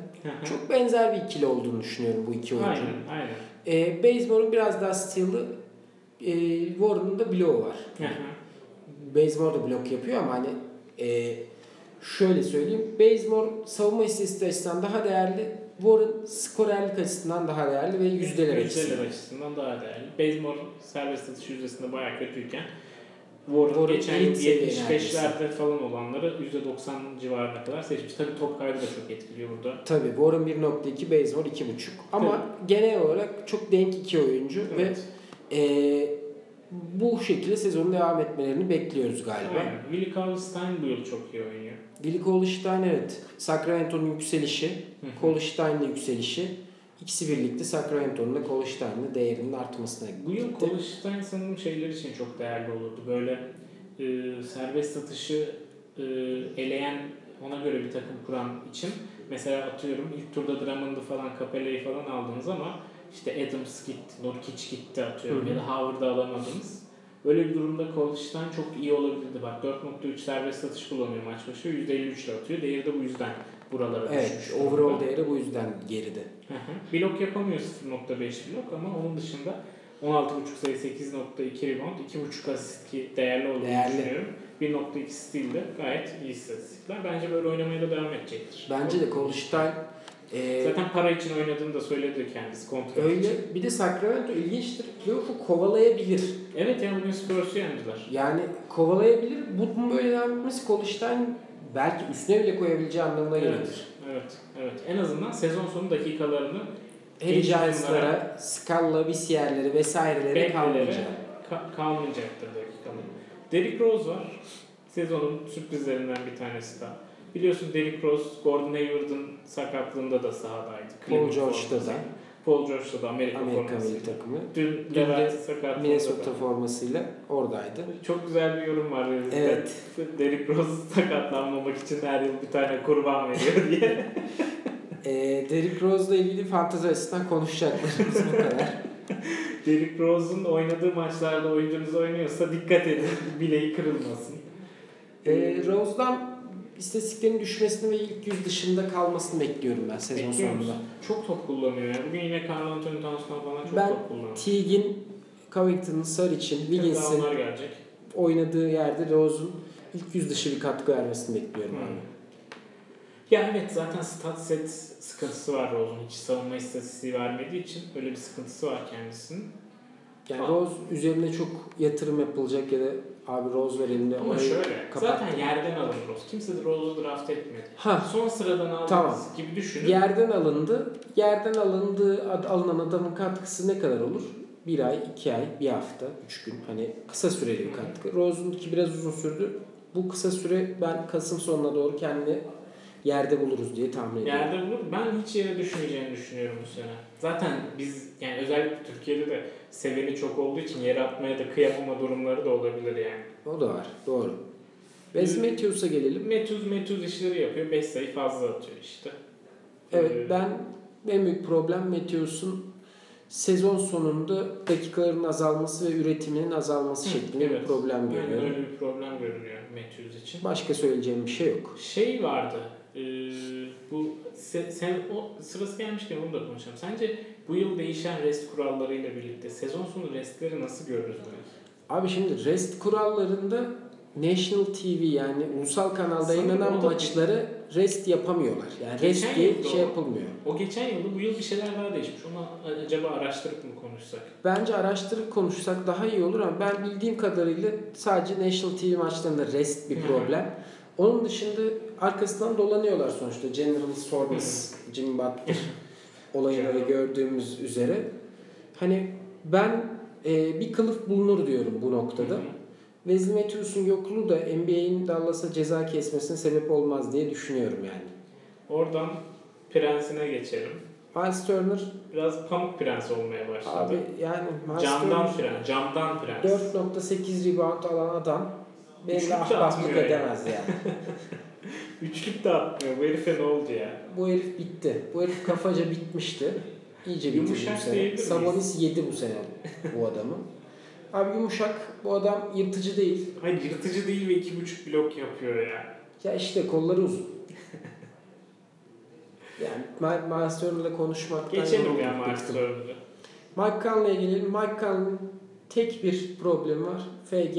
Çok benzer bir ikili olduğunu düşünüyorum bu iki oyuncunun. aynen aynen. Ee, Bazemore'un biraz daha steal'ı e, Warren'ın da bloğu var. Bazemore da blok yapıyor ama hani e, şöyle söyleyeyim. Bazemore savunma istatistiği açısından daha değerli. Warren skorerlik açısından daha değerli ve yüzdeler açısından. Yüzdeler açısından daha değerli. Bazemore serbest atış yüzdesinde bayağı kötüyken Warren, Warren geçen elit yıl seviye 75'lerde falan olanları %90 civarına kadar seçmiş. Tabii top kaybı da çok etkiliyor burada. Tabii Warren 1.2, Bazemore 2.5. Ama genel olarak çok denk iki oyuncu Evet. ve e, bu şekilde sezonun devam etmelerini bekliyoruz galiba. Aynen. Willie Cauley-Stein bu yıl çok iyi oynuyor. Willie Cauley-Stein evet. Sacramento'nun yükselişi. Cauley-Stein'le yükselişi. İkisi birlikte Sacramento'nun da Cauley-Stein'le değerinin artmasına Bu yıl gitti. Cauley-Stein sanırım şeyler için çok değerli olurdu. Böyle e, serbest atışı e, eleyen ona göre bir takım kuran için mesela atıyorum ilk turda Drummond'u falan Capella'yı falan aldınız ama işte Adams gitti, Nurkic gitti atıyorum Hı hı. ya da Howard'ı alamadınız. Böyle bir durumda Cauley-Stein çok iyi olabilirdi. Bak 4.3 serbest atış kullanıyor maç başı. %53 ile atıyor. Değeri de bu yüzden buralara Evet, düşmüş. overall durumda. değeri bu yüzden geride. Hı hı. Blok yapamıyor 0.5 blok ama onun dışında 16.5 sayı 8.2 rebound 2.5 asist ki değerli olduğunu Değerli. düşünüyorum. 1.2 steal de gayet iyi istatistikler. Bence böyle oynamaya da devam edecektir. Bence de Cauley-Stein e, Zaten para için oynadığını da söyledi kendisi kontrat öyle. için. Bir de Sacramento ilginçtir. Playoff'u kovalayabilir. Evet yani bugün Spurs'u yendiler. Yani kovalayabilir. Bu böyle devam etmesi Cauley-Stein belki üstüne bile koyabileceği anlamına gelir. Evet, evet, evet. En azından sezon sonu dakikalarını Harry Genç Giants'lara, Scala, Visier'leri vesaireleri kalmayacak. ka- kalmayacaktır dakikaları. Derrick Rose var. Sezonun sürprizlerinden bir tanesi daha. Biliyorsun Derrick Rose, Gordon Hayward'ın sakatlığında da sahadaydı. Paul George'da da. Paul George'da da Amerika, Amerika milli takımı. Dün Dün de Minnesota formasıyla oradaydı. Çok güzel bir yorum var. Reddit'te. Evet. Derrick Rose sakatlanmamak için her yıl bir tane kurban veriyor diye. Ee, Derrick Rose'la ilgili fantezi açısından konuşacaklarımız bu kadar. Derrick Rose'un oynadığı maçlarda oyuncunuz oynuyorsa dikkat edin. Bileği kırılmasın. Ee, Rose'dan istatistiklerin düşmesini ve ilk yüz dışında kalmasını bekliyorum ben sezon Bekliyor sonunda. musun? Çok top kullanıyor. Yani bugün yine Carl Anthony Towns'tan falan çok Ben top kullanıyor. Teague'in, Covington'ın, Saric'in, Wiggins'in oynadığı yerde Rose'un ilk yüz dışı bir katkı vermesini bekliyorum Hmm. abi. Ya evet zaten stat set sıkıntısı var Rose'un. Hiç savunma istatistiği vermediği için öyle bir sıkıntısı var kendisinin. Yani. Rose üzerine çok yatırım yapılacak ya da abi Rose verelim de orayı şöyle kapat. zaten yerden alın Rose. Kimse de Rose'u draft etmedi. Ha, Son sıradan aldığınız Tamam. gibi düşünün. yerden alındı. Yerden alındığı alınan adamın katkısı ne kadar olur? Bir ay, iki ay, bir hafta, üç gün. Hani kısa süreli bir katkı. Rose'unki biraz uzun sürdü. Bu kısa süre ben Kasım sonuna doğru kendini yerde buluruz diye tahmin ediyorum. Yerde bulur. Ben hiç yere düşmeyeceğini düşünüyorum bu sene. Zaten biz yani özellikle Türkiye'de de seveni çok olduğu için yere atmaya da kıyamama durumları da olabilir yani. O da var. Doğru. Wes Matthews'a gelelim. Metuz Metuz işleri yapıyor. 5 sayı fazla atıyor işte. Evet Ee, ben en büyük problem Matthews'un sezon sonunda dakikaların azalması ve üretiminin azalması Hı, şeklinde evet. bir problem Aynen görüyorum. öyle bir problem görünüyor Metuz için. Başka söyleyeceğim bir şey yok. Şey vardı. E, bu se- sen o sırası gelmişken onu da konuşalım. Sence bu yıl değişen rest kurallarıyla birlikte sezon sonu restleri nasıl görürüz böyle? Abi şimdi rest kurallarında National TV yani ulusal kanalda yayınlanan maçları rest yapamıyorlar. Yani rest diye şey o- yapılmıyor. O geçen yılda bu yıl bir şeyler daha değişmiş. Onu acaba araştırıp mı konuşsak? Bence araştırıp konuşsak daha iyi olur ama ben bildiğim kadarıyla sadece National TV maçlarında rest bir problem. Onun dışında arkasından dolanıyorlar sonuçta. General Sorensen, Jimmy Butler olayında da gördüğümüz üzere. Hani ben e, bir kılıf bulunur diyorum bu noktada. Wesley Matthews'un yokluğu da NBA'in Dallas'a ceza kesmesine sebep olmaz diye düşünüyorum yani. Oradan prensine geçelim. Miles Turner Biraz pamuk prens olmaya başladı. abi yani Miles camdan Turner prens, camdan prens. 4.8 rebound alan adam de ahbaplık edemez yani. Üçlük de atmıyor. Bu herife ne oldu ya? bu herif bitti. Bu herif kafaca bitmişti. İyice Yumuşak bu sene. Sabonis yedi bu sene bu adamı. Abi yumuşak bu adam yırtıcı değil. Hayır yırtıcı değil ve iki buçuk blok yapıyor ya. Ya işte kolları uzun. yani Miles Turner'la konuşmaktan Geçelim ya bıktım. Turner'ı. Mike Conley'e gelelim. Mike Conley'in tek bir problemi var. FG.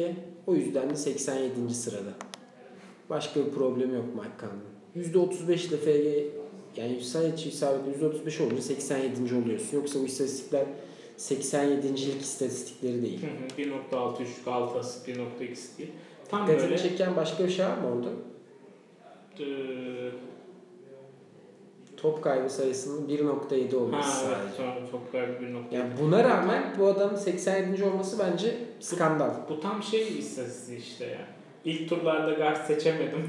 O yüzden de 87. sırada. Başka bir problemi yok Mike Conley'in. %35 ile FG yani sayı isabeti %35 olunca 87. oluyorsun. Yoksa bu istatistikler 87.lik istatistikleri değil. Hı hı, 1.6 üçlük 6 asist 1.2 stil. Tam Dikkatini böyle çeken başka bir şey var mı orada? e, Top kaybı sayısının 1.7 olması ha evet sadece. sonra top kaybı 1.2. Yani buna rağmen bu adamın 87. olması bence skandal. Bu tam şey istatistiği işte ya. İlk turlarda guard seçemedim.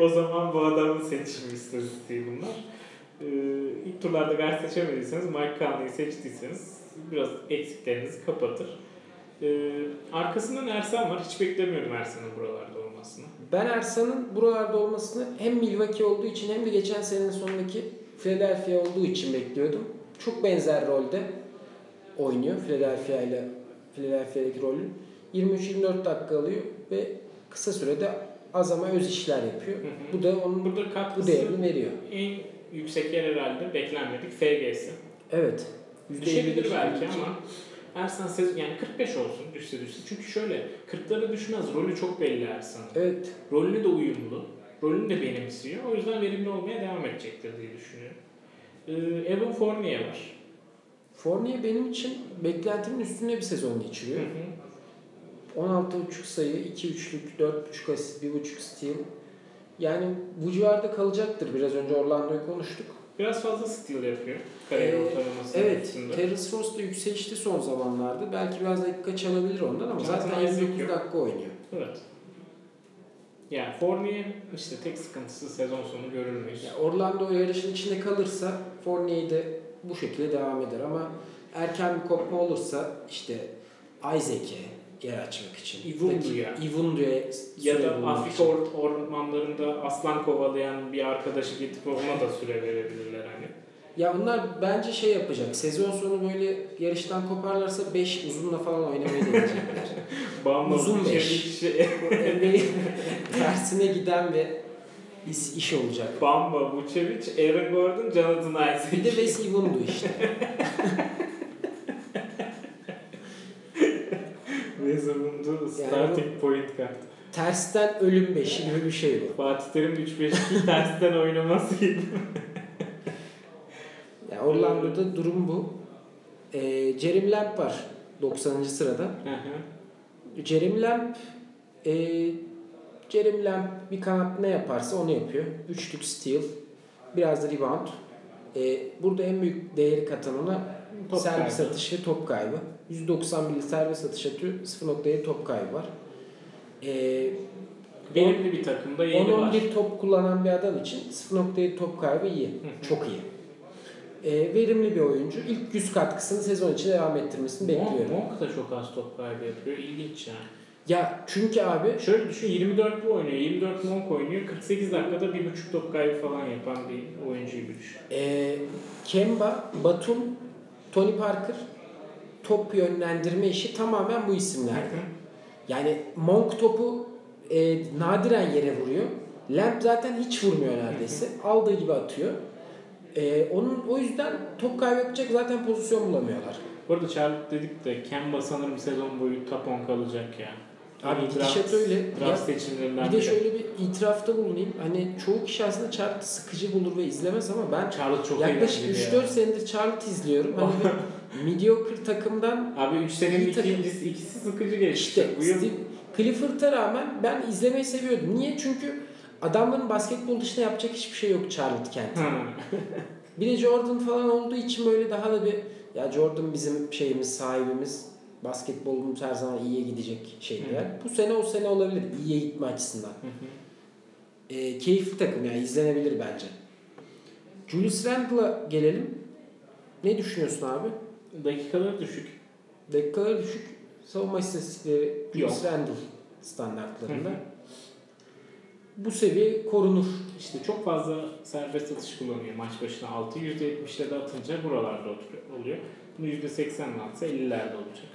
o zaman bu adamın seçimi istatistiği bunlar. Ee, ilk turlarda guard seçemediyseniz Mike Conley'i seçtiyseniz biraz eksiklerinizi kapatır. Ee, arkasından Ersan var. Hiç beklemiyordum Ersan'ın buralarda olmasını. Ben Ersan'ın buralarda olmasını hem Milwaukee olduğu için hem de geçen senenin sonundaki Philadelphia olduğu için bekliyordum. Çok benzer rolde oynuyor Philadelphia ile Philadelphia'daki rolü. 23-24 dakika alıyor ve kısa sürede az ama öz işler yapıyor. Hı hı. Bu da onun Burada bu katkısı değerini veriyor. en yüksek yer herhalde beklenmedik FG'si. Evet. Düşebilir %51 belki ama Ersan sezon yani 45 olsun düşse düşse. Çünkü şöyle 40'lara düşmez. Rolü çok belli Ersan. Evet. Rolüne de uyumlu. Rolünü de benimsiyor. O yüzden verimli olmaya devam edecektir diye düşünüyorum. Ee, Evan Fournier var. Fournier benim için beklentimin üstünde bir sezon Hı geçiriyor. hı. 16.5 sayı, 2 üçlük, 4.5 asist, 1.5 steal. Yani bu civarda kalacaktır. Biraz önce Orlando'yu konuştuk. Biraz fazla steal yapıyor. Kariyer Ee, ortalamasının Evet, üstünde. Terence Ross da yükselişti son zamanlarda. Belki biraz dakika çalabilir ondan ama zaten Isaac 29 yok. dakika oynuyor. Evet. Yani Fournier işte tek sıkıntısı sezon sonu görür müyüz? Ya Orlando yarışın içinde kalırsa Fournier de bu şekilde devam eder ama erken bir kopma olursa işte Isaac'e yer açmak için. Ivundu'ya. Ivundu'ya Ya da Afrika için. or- ormanlarında aslan kovalayan bir arkadaşı getirip ona da süre verebilirler hani. Ya bunlar bence şey yapacak. Sezon sonu böyle yarıştan koparlarsa 5 uzunla falan oynamayı deneyecekler. Bamba Uzun Vucevic, beş. Bu NBA'in tersine giden bir iş, iş olacak. Bamba, Vucevic, Aaron Gordon, Jonathan Isaac. Bir de Wes Ivundu işte. Zamundu starting point kart. Tersten ölüm beşi gibi bir şey bu. Fatih Terim 3-5-2 tersten oynaması gibi. Yani Orlando'da durum bu. Ee, Jeremy Lamb var 90. sırada. Jeremy Lamb e, Jeremy Lamb bir kanat ne yaparsa onu yapıyor. Üçlük steal, biraz da rebound. E, burada en büyük değeri katan ona Top servis kaybı. atış ve top kaybı. 191 servis atış atıyor, 0.7 top kaybı var. E, Verimli bir takımda yeni var. 10-11 top kullanan bir adam için 0.7 top kaybı iyi. Çok iyi. E, verimli bir oyuncu. İlk 100 katkısını sezon içinde devam ettirmesini bekliyorum. Monk da çok az top kaybı yapıyor. İlginç yani. Ya çünkü abi Şöyle düşün 24 bu oynuyor. 24 Monk oynuyor. 48 dakikada 1.5 top kaybı falan yapan bir oyuncu gibi düşün. e, Kemba, Batum, Tony Parker top yönlendirme işi tamamen bu isimlerde. Yani Monk topu e, nadiren yere vuruyor. Lamp zaten hiç vurmuyor neredeyse. Aldığı gibi atıyor. E, onun o yüzden top kaybedecek zaten pozisyon bulamıyorlar. Bu arada Charlotte dedik de Kemba sanırım sezon boyu top 10 kalacak ya. Abi Yani gidişat öyle. Draft seçimlerinden bir de şöyle bir itirafta bulunayım. Hani çoğu kişi aslında Charlotte sıkıcı bulur ve izlemez ama ben Charlotte çok yaklaşık eğlenceli 3-4 ya. senedir Charlotte izliyorum. Hani mediocre takımdan Abi 3 senenin İyi takım. ikincisi, ikisi sıkıcı geçti. İşte yıl Steve Clifford'a rağmen ben izlemeyi seviyordum. Niye? Çünkü adamların basketbol dışında yapacak hiçbir şey yok Charlotte kenti. Hı. Bir de Jordan falan olduğu için böyle daha da bir ya Jordan bizim şeyimiz, sahibimiz. Basketbolumuz her zaman iyiye gidecek şeyler. Bu sene o sene olabilir. iyiye gitme açısından. E, keyifli takım yani izlenebilir bence. Julius Randle'a gelelim. Ne düşünüyorsun abi? Dakikaları düşük. Dakikaları düşük. Savunma istatistikleri Julius. Randle standartlarında. Hı hı. Bu seviye korunur. İşte çok fazla serbest atış kullanıyor maç başına 6. %70'le de atınca buralarda oluyor. Bunu %80'le atsa 50'lerde olacak.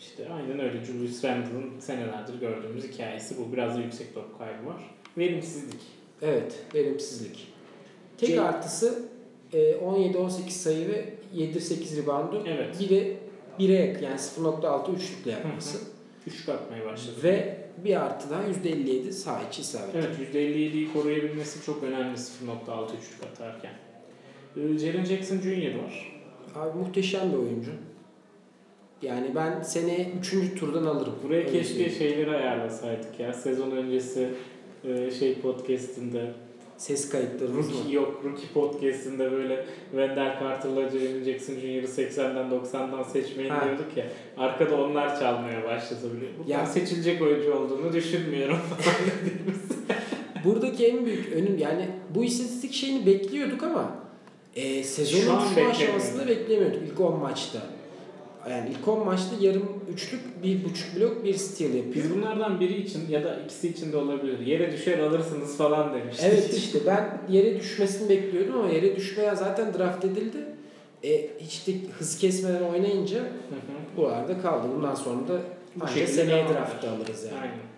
İşte aynen öyle Julius Randle'ın senelerdir gördüğümüz hikayesi bu. Biraz da yüksek top kaybı var. Verimsizlik. Evet, verimsizlik. Tek C- artısı 17-18 sayı ve 7-8 reboundu. Evet. Bir de 1'e yakın yani 0.6 üçlükle yapması. Üçlük atmaya başladı. Ve bir artı daha %57 sağ içi isabet. Evet %57'yi koruyabilmesi çok önemli 0.6 üçlük atarken. Ee, Jaren Jackson Jr. var. Abi muhteşem bir oyuncu. Yani ben seneye 3. turdan alırım. Buraya Öyle keşke şeyleri ayarlasaydık ya. Sezon öncesi e, şey podcast'inde Ses kayıtlarımız mı? Rookie, yok Rookie Podcast'inde böyle Wendell Carter'la Jaren Jackson Jr.'ı 80'den 90'dan seçmeyin Ha. diyorduk ya. Arkada onlar çalmaya başladı bile. Bu Ya- seçilecek oyuncu olduğunu düşünmüyorum. Buradaki en büyük önüm yani bu istatistik şeyini bekliyorduk ama e, sezonun Şu şu, aşamasında beklemiyorduk ilk 10 maçta. Yani ilk 10 maçta yarım üçlük, bir buçuk blok, bir steal yapıyor. Biz bunlardan biri için ya da ikisi için de olabilir. Yere düşer alırsınız falan demiştik. Evet işte ben yere düşmesini bekliyordum ama yere düşmeye zaten draft edildi. E, hiç de hız kesmeden oynayınca Hı hı. bu arada kaldı. Bundan sonra da Bu seneye draftta alırız yani. Aynen.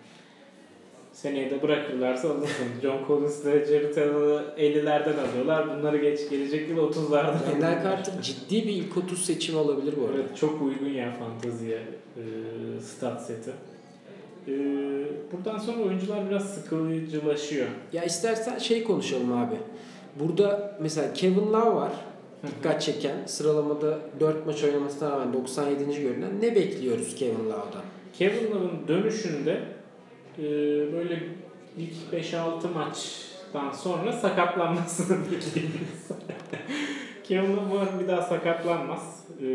Seneye de bırakırlarsa alırsın. John Collins ile Jared Allen'ı 50'lerden alıyorlar. Bunları geç gelecek yıl 30'lardan Wendell Carter ciddi bir ilk 30 seçimi olabilir bu arada. Evet çok uygun ya fanteziye e, stat seti. E, buradan sonra oyuncular biraz sıkıcılaşıyor. Ya istersen şey konuşalım abi. Burada mesela Kevin Love var. Dikkat çeken. Sıralamada 4 maç oynamasına rağmen 97. görünen. Ne bekliyoruz Kevin Love'dan? Kevin Love'ın dönüşünde e, böyle ilk 5-6 maçtan sonra sakatlanmasını bekliyoruz. Kevin umarım bir daha sakatlanmaz. E,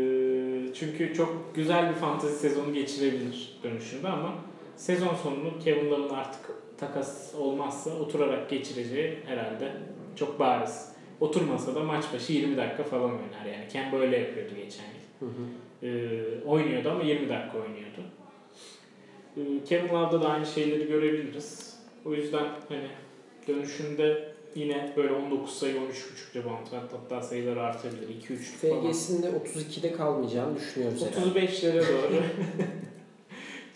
çünkü çok güzel bir fantezi sezonu geçirebilir dönüşünde ama sezon sonunu Kevin Love'ın artık takas olmazsa oturarak geçireceği herhalde çok bariz. Oturmasa da maç başı 20 dakika falan oynar yani. Ken böyle yapıyordu geçen yıl. Hı hı. Ee, oynuyordu ama 20 dakika oynuyordu. Ee, Kevin Love'da da aynı şeyleri görebiliriz. O yüzden hani dönüşünde yine böyle 19 sayı 13.5 rebound hatta sayılar artabilir. 2-3 falan. FG'sinde 32'de kalmayacağını düşünüyoruz herhalde. 35'lere doğru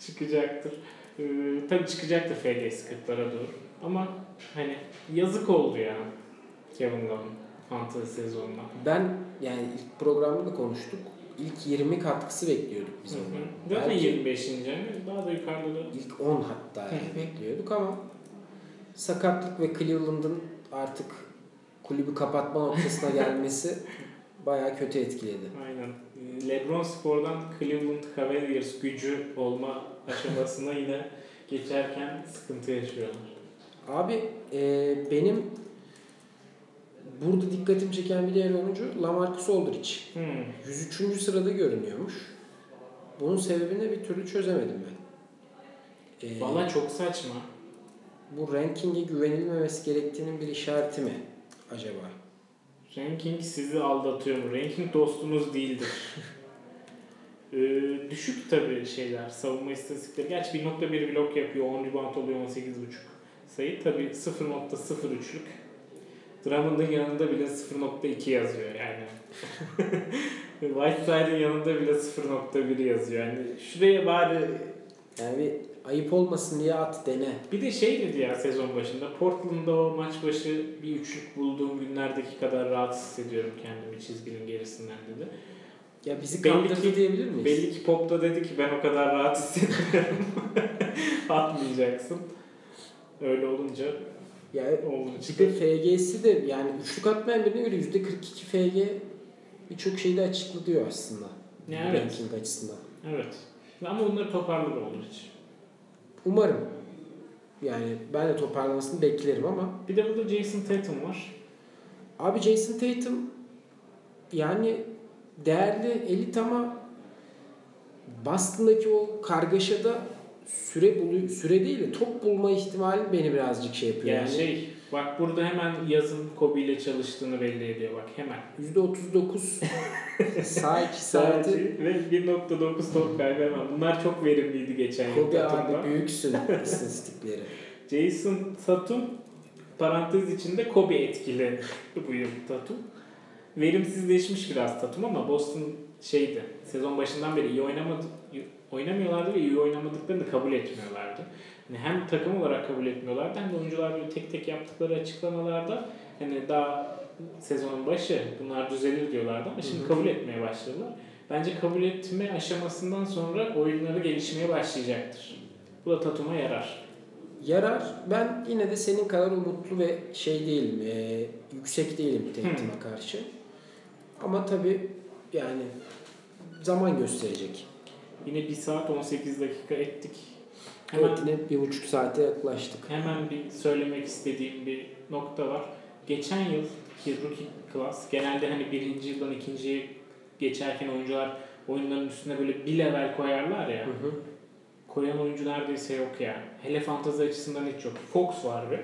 çıkacaktır. Ee, tabii çıkacaktır FGS 40'lara doğru. Ama hani yazık oldu ya Kevin Love'ın fantasy sezonuna. Ben yani ilk programda da konuştuk. İlk 20 katkısı bekliyorduk biz Hı ondan. hı. Zaten Belki 25. yani daha da yukarıda da ilk 10 hatta yani bekliyorduk ama sakatlık ve Cleveland'ın artık kulübü kapatma noktasına gelmesi bayağı kötü etkiledi. Aynen. LeBron Spor'dan Cleveland Cavaliers gücü olma aşamasına yine geçerken sıkıntı yaşıyorlar. Abi e, benim burada dikkatimi çeken bir diğer oyuncu Lamarcus Aldridge. Hmm. 103. sırada görünüyormuş. Bunun sebebini bir türlü çözemedim ben. E, Valla çok saçma. bu ranking'e güvenilmemesi gerektiğinin bir işareti mi acaba? Ranking sizi aldatıyor mu? Ranking dostunuz değildir. ee, düşük tabii şeyler, savunma istatistikleri. Gerçi 1.1 blok yapıyor, 10 rebound oluyor, 18.5 sayı. Tabii 0.03'lük. Drummond'ın yanında bile 0.2 yazıyor yani. Whiteside'ın yanında bile 0.1 yazıyor. Yani şuraya bari Yani bir ayıp olmasın diye at dene. bir de şey dedi ya sezon başında Portland'da o maç başı bir üçlük bulduğum günlerdeki kadar rahat hissediyorum kendimi çizginin gerisinden dedi. Ya bizi Belli kandırdı ki- diyebilir miyiz? Belli ki Pop da dedi ki ben o kadar rahat hissetmiyorum. Atmayacaksın. Öyle olunca Ya oldu bir de FG'si de yani üçlük atmayan birine göre %42 FG birçok şeyde açıklıyor aslında. Ya evet. Ranking açısından. Evet. Ama onları toparlar olur hiç. Umarım. Yani ben de toparlamasını beklerim ama Bir de burada Jason Tatum var. abi Jason Tatum yani değerli elit ama Boston'daki o kargaşada süre bulu süre değil de top bulma ihtimali beni birazcık şey yapıyor. Yani Yani, şey bak burada hemen yazın Kobe ile çalıştığını belli ediyor bak hemen. %39 sağ 2 saati ve 1.9 top kaybı hemen. Bunlar çok verimliydi geçen yıl Kobe Tatum'da. abi büyüksün istatistikleri. Jason Tatum parantez içinde Kobe etkili bu yıl Tatum. Verimsizleşmiş biraz Tatum ama Boston şeydi. Sezon başından beri iyi oynamadı oynamıyorlardı ve iyi oynamadıklarını kabul etmiyorlardı. Yani hem takım olarak kabul etmiyorlardı hem de oyuncular böyle tek tek yaptıkları açıklamalarda hani daha sezonun başı bunlar düzelir diyorlardı ama şimdi kabul etmeye başladılar. Bence kabul etme aşamasından sonra oyunları gelişmeye başlayacaktır. Bu da Tatum'a yarar. Yarar. Ben yine de senin kadar umutlu ve şey değilim. e, yüksek değilim Tatum'a karşı. Ama tabii yani zaman gösterecek. Yine 1 saat 18 dakika ettik. Hemen, Evet yine bir buçuk saate yaklaştık. hemen bir söylemek istediğim bir nokta var. Geçen yıl ki rookie class genelde hani birinci yıldan ikinciye geçerken oyuncular oyunların üstüne böyle bir level koyarlar ya. Hı hı. Koyan oyuncu neredeyse yok yani. Hele fantazi açısından hiç yok. Fox var ve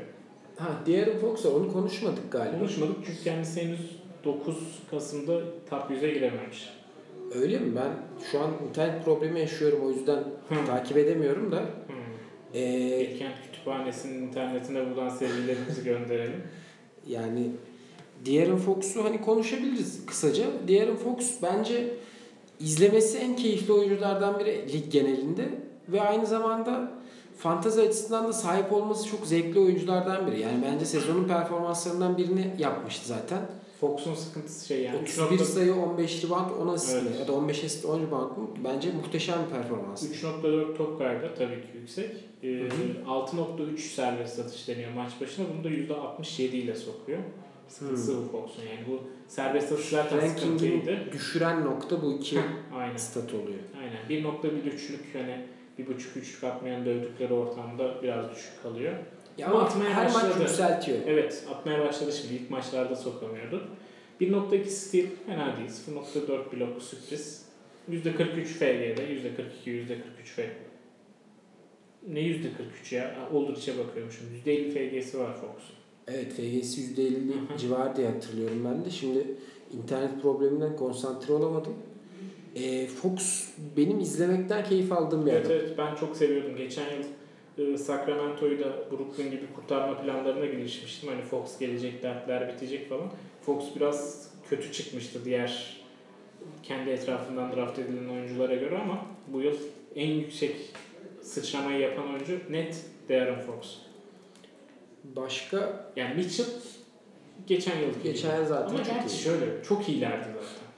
Ha diğer Fox var, onu konuşmadık galiba. konuşmadık çünkü kendisi henüz 9 Kasım'da top 100'e girememiş. Öyle mi? Ben şu an internet problemi yaşıyorum o yüzden Hı. takip edemiyorum da. Hmm. Ee, Bilkent Kütüphanesi'nin internetine buradan sevgilerimizi gönderelim. Yani De'Aaron Fox'u hani konuşabiliriz kısaca. De'Aaron Fox bence izlemesi en keyifli oyunculardan biri lig genelinde ve aynı zamanda fantazi açısından da sahip olması çok zevkli oyunculardan biri. Yani bence sezonun performanslarından birini yapmıştı zaten. Fox'un sıkıntısı şey yani. 31 sayı, 15 rebound, 10 asist? Evet. ya da 15 asist, 10 rebound mu? Bence muhteşem bir performans. 3.4 top kaybı tabii ki yüksek. Ee, Hı hı. 6.3 serbest atış deniyor maç başına. Bunu da %67 ile sokuyor. Sıkıntısı bu Fox'un yani. Bu serbest atış zaten Ranking'i sıkıntıydı. düşüren nokta bu iki Aynen. stat oluyor. Aynen. 1.13'lük hani bir buçuk üçlük atmayan dövdükleri ortamda biraz düşük kalıyor. Ya Ama atmaya her maç başladı. yükseltiyor. Evet atmaya başladı şimdi. İlk maçlarda sokamıyordu. 1.2 steal fena değil. 0.4 blok sürpriz. %43 FG'de, %42, %43 F. ne %43 ya? Aldrich'e bakıyormuşum. %50 FG'si var Fox'un. Evet FG'si %50 Hı hı. civar diye hatırlıyorum ben de. Şimdi internet probleminden konsantre olamadım. Ee, Fox benim izlemekten keyif aldığım bir Evet adam. evet ben çok seviyordum. Geçen yıl e, Sacramento'yu da Brooklyn gibi kurtarma planlarına girişmiştim. Hani Fox gelecek, dertler bitecek falan. Fox biraz kötü çıkmıştı diğer kendi etrafından draft edilen oyunculara göre ama bu yıl en yüksek sıçramayı yapan oyuncu net De'Aaron Fox. Başka Yani Mitchell geçen yıl geçen yıl zaten Ama çok gerçi iyi. şöyle çok iyilerdi zaten.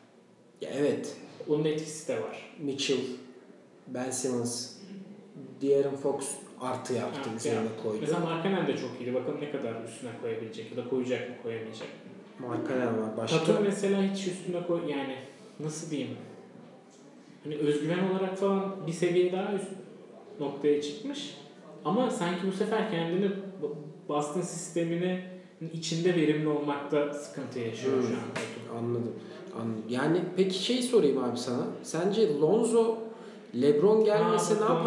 Ya evet. Onun etkisi de var. Mitchell, Ben Simmons, De'Aaron Fox artı yaptı, Artı üzerine yaptı. koydu. Mesela Markkanen de çok iyiydi. Bakalım ne kadar üstüne koyabilecek ya da koyacak mı koyamayacak mı? Markanen var. Başka Tatum mesela hiç üstüne koy yani nasıl diyeyim? Hani özgüven olarak falan bir seviye daha üst noktaya çıkmış. Ama sanki bu sefer kendini Boston sistemine içinde verimli olmakta sıkıntı yaşıyor Hmm. şu an. Anladım. Anladım. Yani peki şey sorayım abi sana. Sence Lonzo LeBron gelmese Ha, ne Lonzo.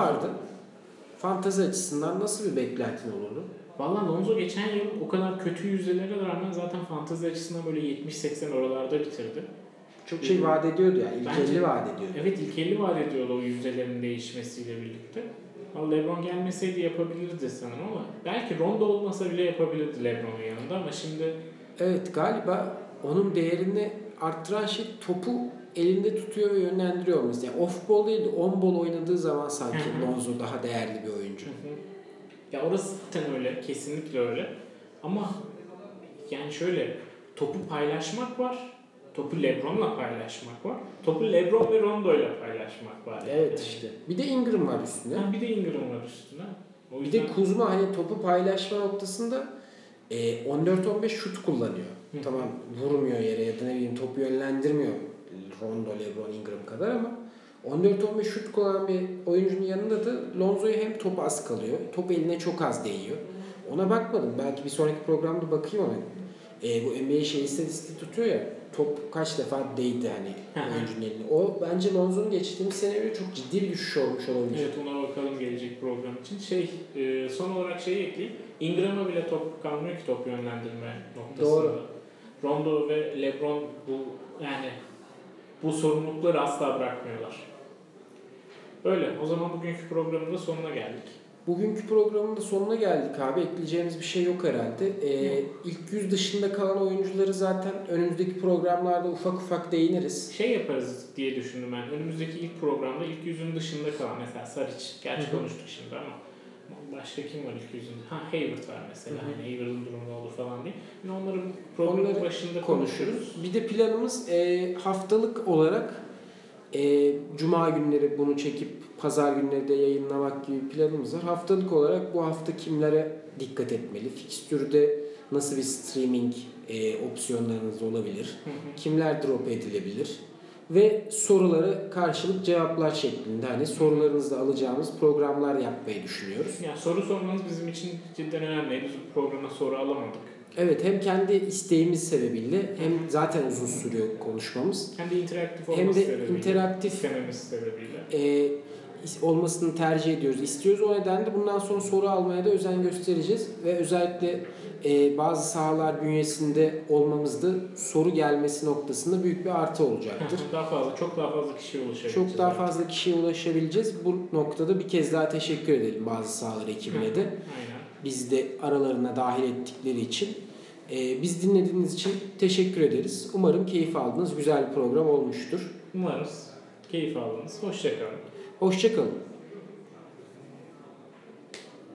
Fantazi açısından nasıl bir beklentin olurdu? Valla Lonzo geçen yıl o kadar kötü yüzdelere rağmen zaten fantezi açısından böyle 70-80 oralarda bitirdi. Çok şey vaat ediyordu ya. Bence- İlkelli vaat ediyordu. Evet ilk 50 vaat ediyordu o yüzdelerin değişmesiyle birlikte. Ama LeBron gelmeseydi yapabilirdi sanırım ama belki Rondo olmasa bile yapabilirdi LeBron'un yanında ama şimdi Evet galiba onun değerini arttıran şey topu elinde tutuyor ve yönlendiriyor olması. Yani off ball değil de on ball oynadığı zaman sanki. Lonzo daha değerli bir oyuncu. ya orası zaten öyle kesinlikle öyle ama yani şöyle topu paylaşmak var. Topu LeBron'la paylaşmak var. Topu LeBron ve Rondo'yla paylaşmak var. yani. Evet işte. Bir de Ingram var üstünde. Ha, bir de Ingram var üstüne. O Bir yüzden de Kuzma hani topu paylaşma noktasında e, 14-15 şut kullanıyor. Hı. Tamam vurmuyor yere ya da ne bileyim topu yönlendirmiyor Rondo, Lebron, Ingram kadar ama 14-15 şut kullanan bir oyuncunun yanında da Lonzo'yu hem topu az kalıyor, top eline çok az değiyor. Ona bakmadım. Belki bir sonraki programda bakayım ona. E, bu NBA şey istatistiği tutuyor ya top kaç defa değdi hani oyuncunun eline. O bence Lonzo'nun geçtiğimiz sene göre çok ciddi bir düşüş olmuş olabilir. Evet ona bakalım gelecek program için. Şey e, son olarak şeyi ekleyeyim. Ingram'a bile top kalmıyor ki top yönlendirme noktasında. Doğru. Rondo ve LeBron bu yani bu sorumlulukları asla bırakmıyorlar. Öyle. O zaman bugünkü programın da sonuna geldik. Bugünkü programın da sonuna geldik abi. Ekleyeceğimiz bir şey yok herhalde. Ee, Yok. ilk yüz dışında kalan oyuncuları zaten önümüzdeki programlarda ufak ufak değiniriz. Şey yaparız diye düşündüm ben. Önümüzdeki ilk programda ilk yüzün dışında kalan mesela Saric. Gerçi Hı hı. konuştuk şimdi ama başka kim var ilk yüzünde? Ha Hayward var mesela. Hı hı. Hani Hayward'ın durumu ne oldu falan diye. Yine onları programın başında konuşuruz. konuşuruz. Bir de planımız e, haftalık olarak e, cuma günleri bunu çekip pazar günleri de yayınlamak gibi planımız var. Haftalık olarak bu hafta kimlere dikkat etmeli? Fikstürde nasıl bir streaming e, opsiyonlarınız olabilir? Hı hı. kimler drop edilebilir ve soruları karşılık cevaplar şeklinde hani sorularınızı da alacağımız programlar yapmayı düşünüyoruz. Yani soru sormanız bizim için cidden önemli. Biz bu programa soru alamadık. Evet hem kendi isteğimiz sebebiyle hem zaten uzun sürüyor konuşmamız Hem de interaktif hem olması de sebebiyle. interaktif istememiz sebebiyle. e, olmasını tercih ediyoruz, istiyoruz. O nedenle bundan sonra soru almaya da özen göstereceğiz ve özellikle e, bazı sahalar bünyesinde olmamızda soru gelmesi noktasında büyük bir artı olacaktır. daha fazla, çok daha fazla kişiye ulaşabileceğiz. Çok daha fazla kişiye ulaşabileceğiz. Bu noktada bir kez daha teşekkür edelim bazı sahalar ekibine de. Aynen. Bizi de aralarına dahil ettikleri için. Ee, biz dinlediğiniz için teşekkür ederiz. Umarım keyif aldınız. Güzel bir program olmuştur. Umarız keyif aldınız. Hoşçakalın. Hoşçakalın.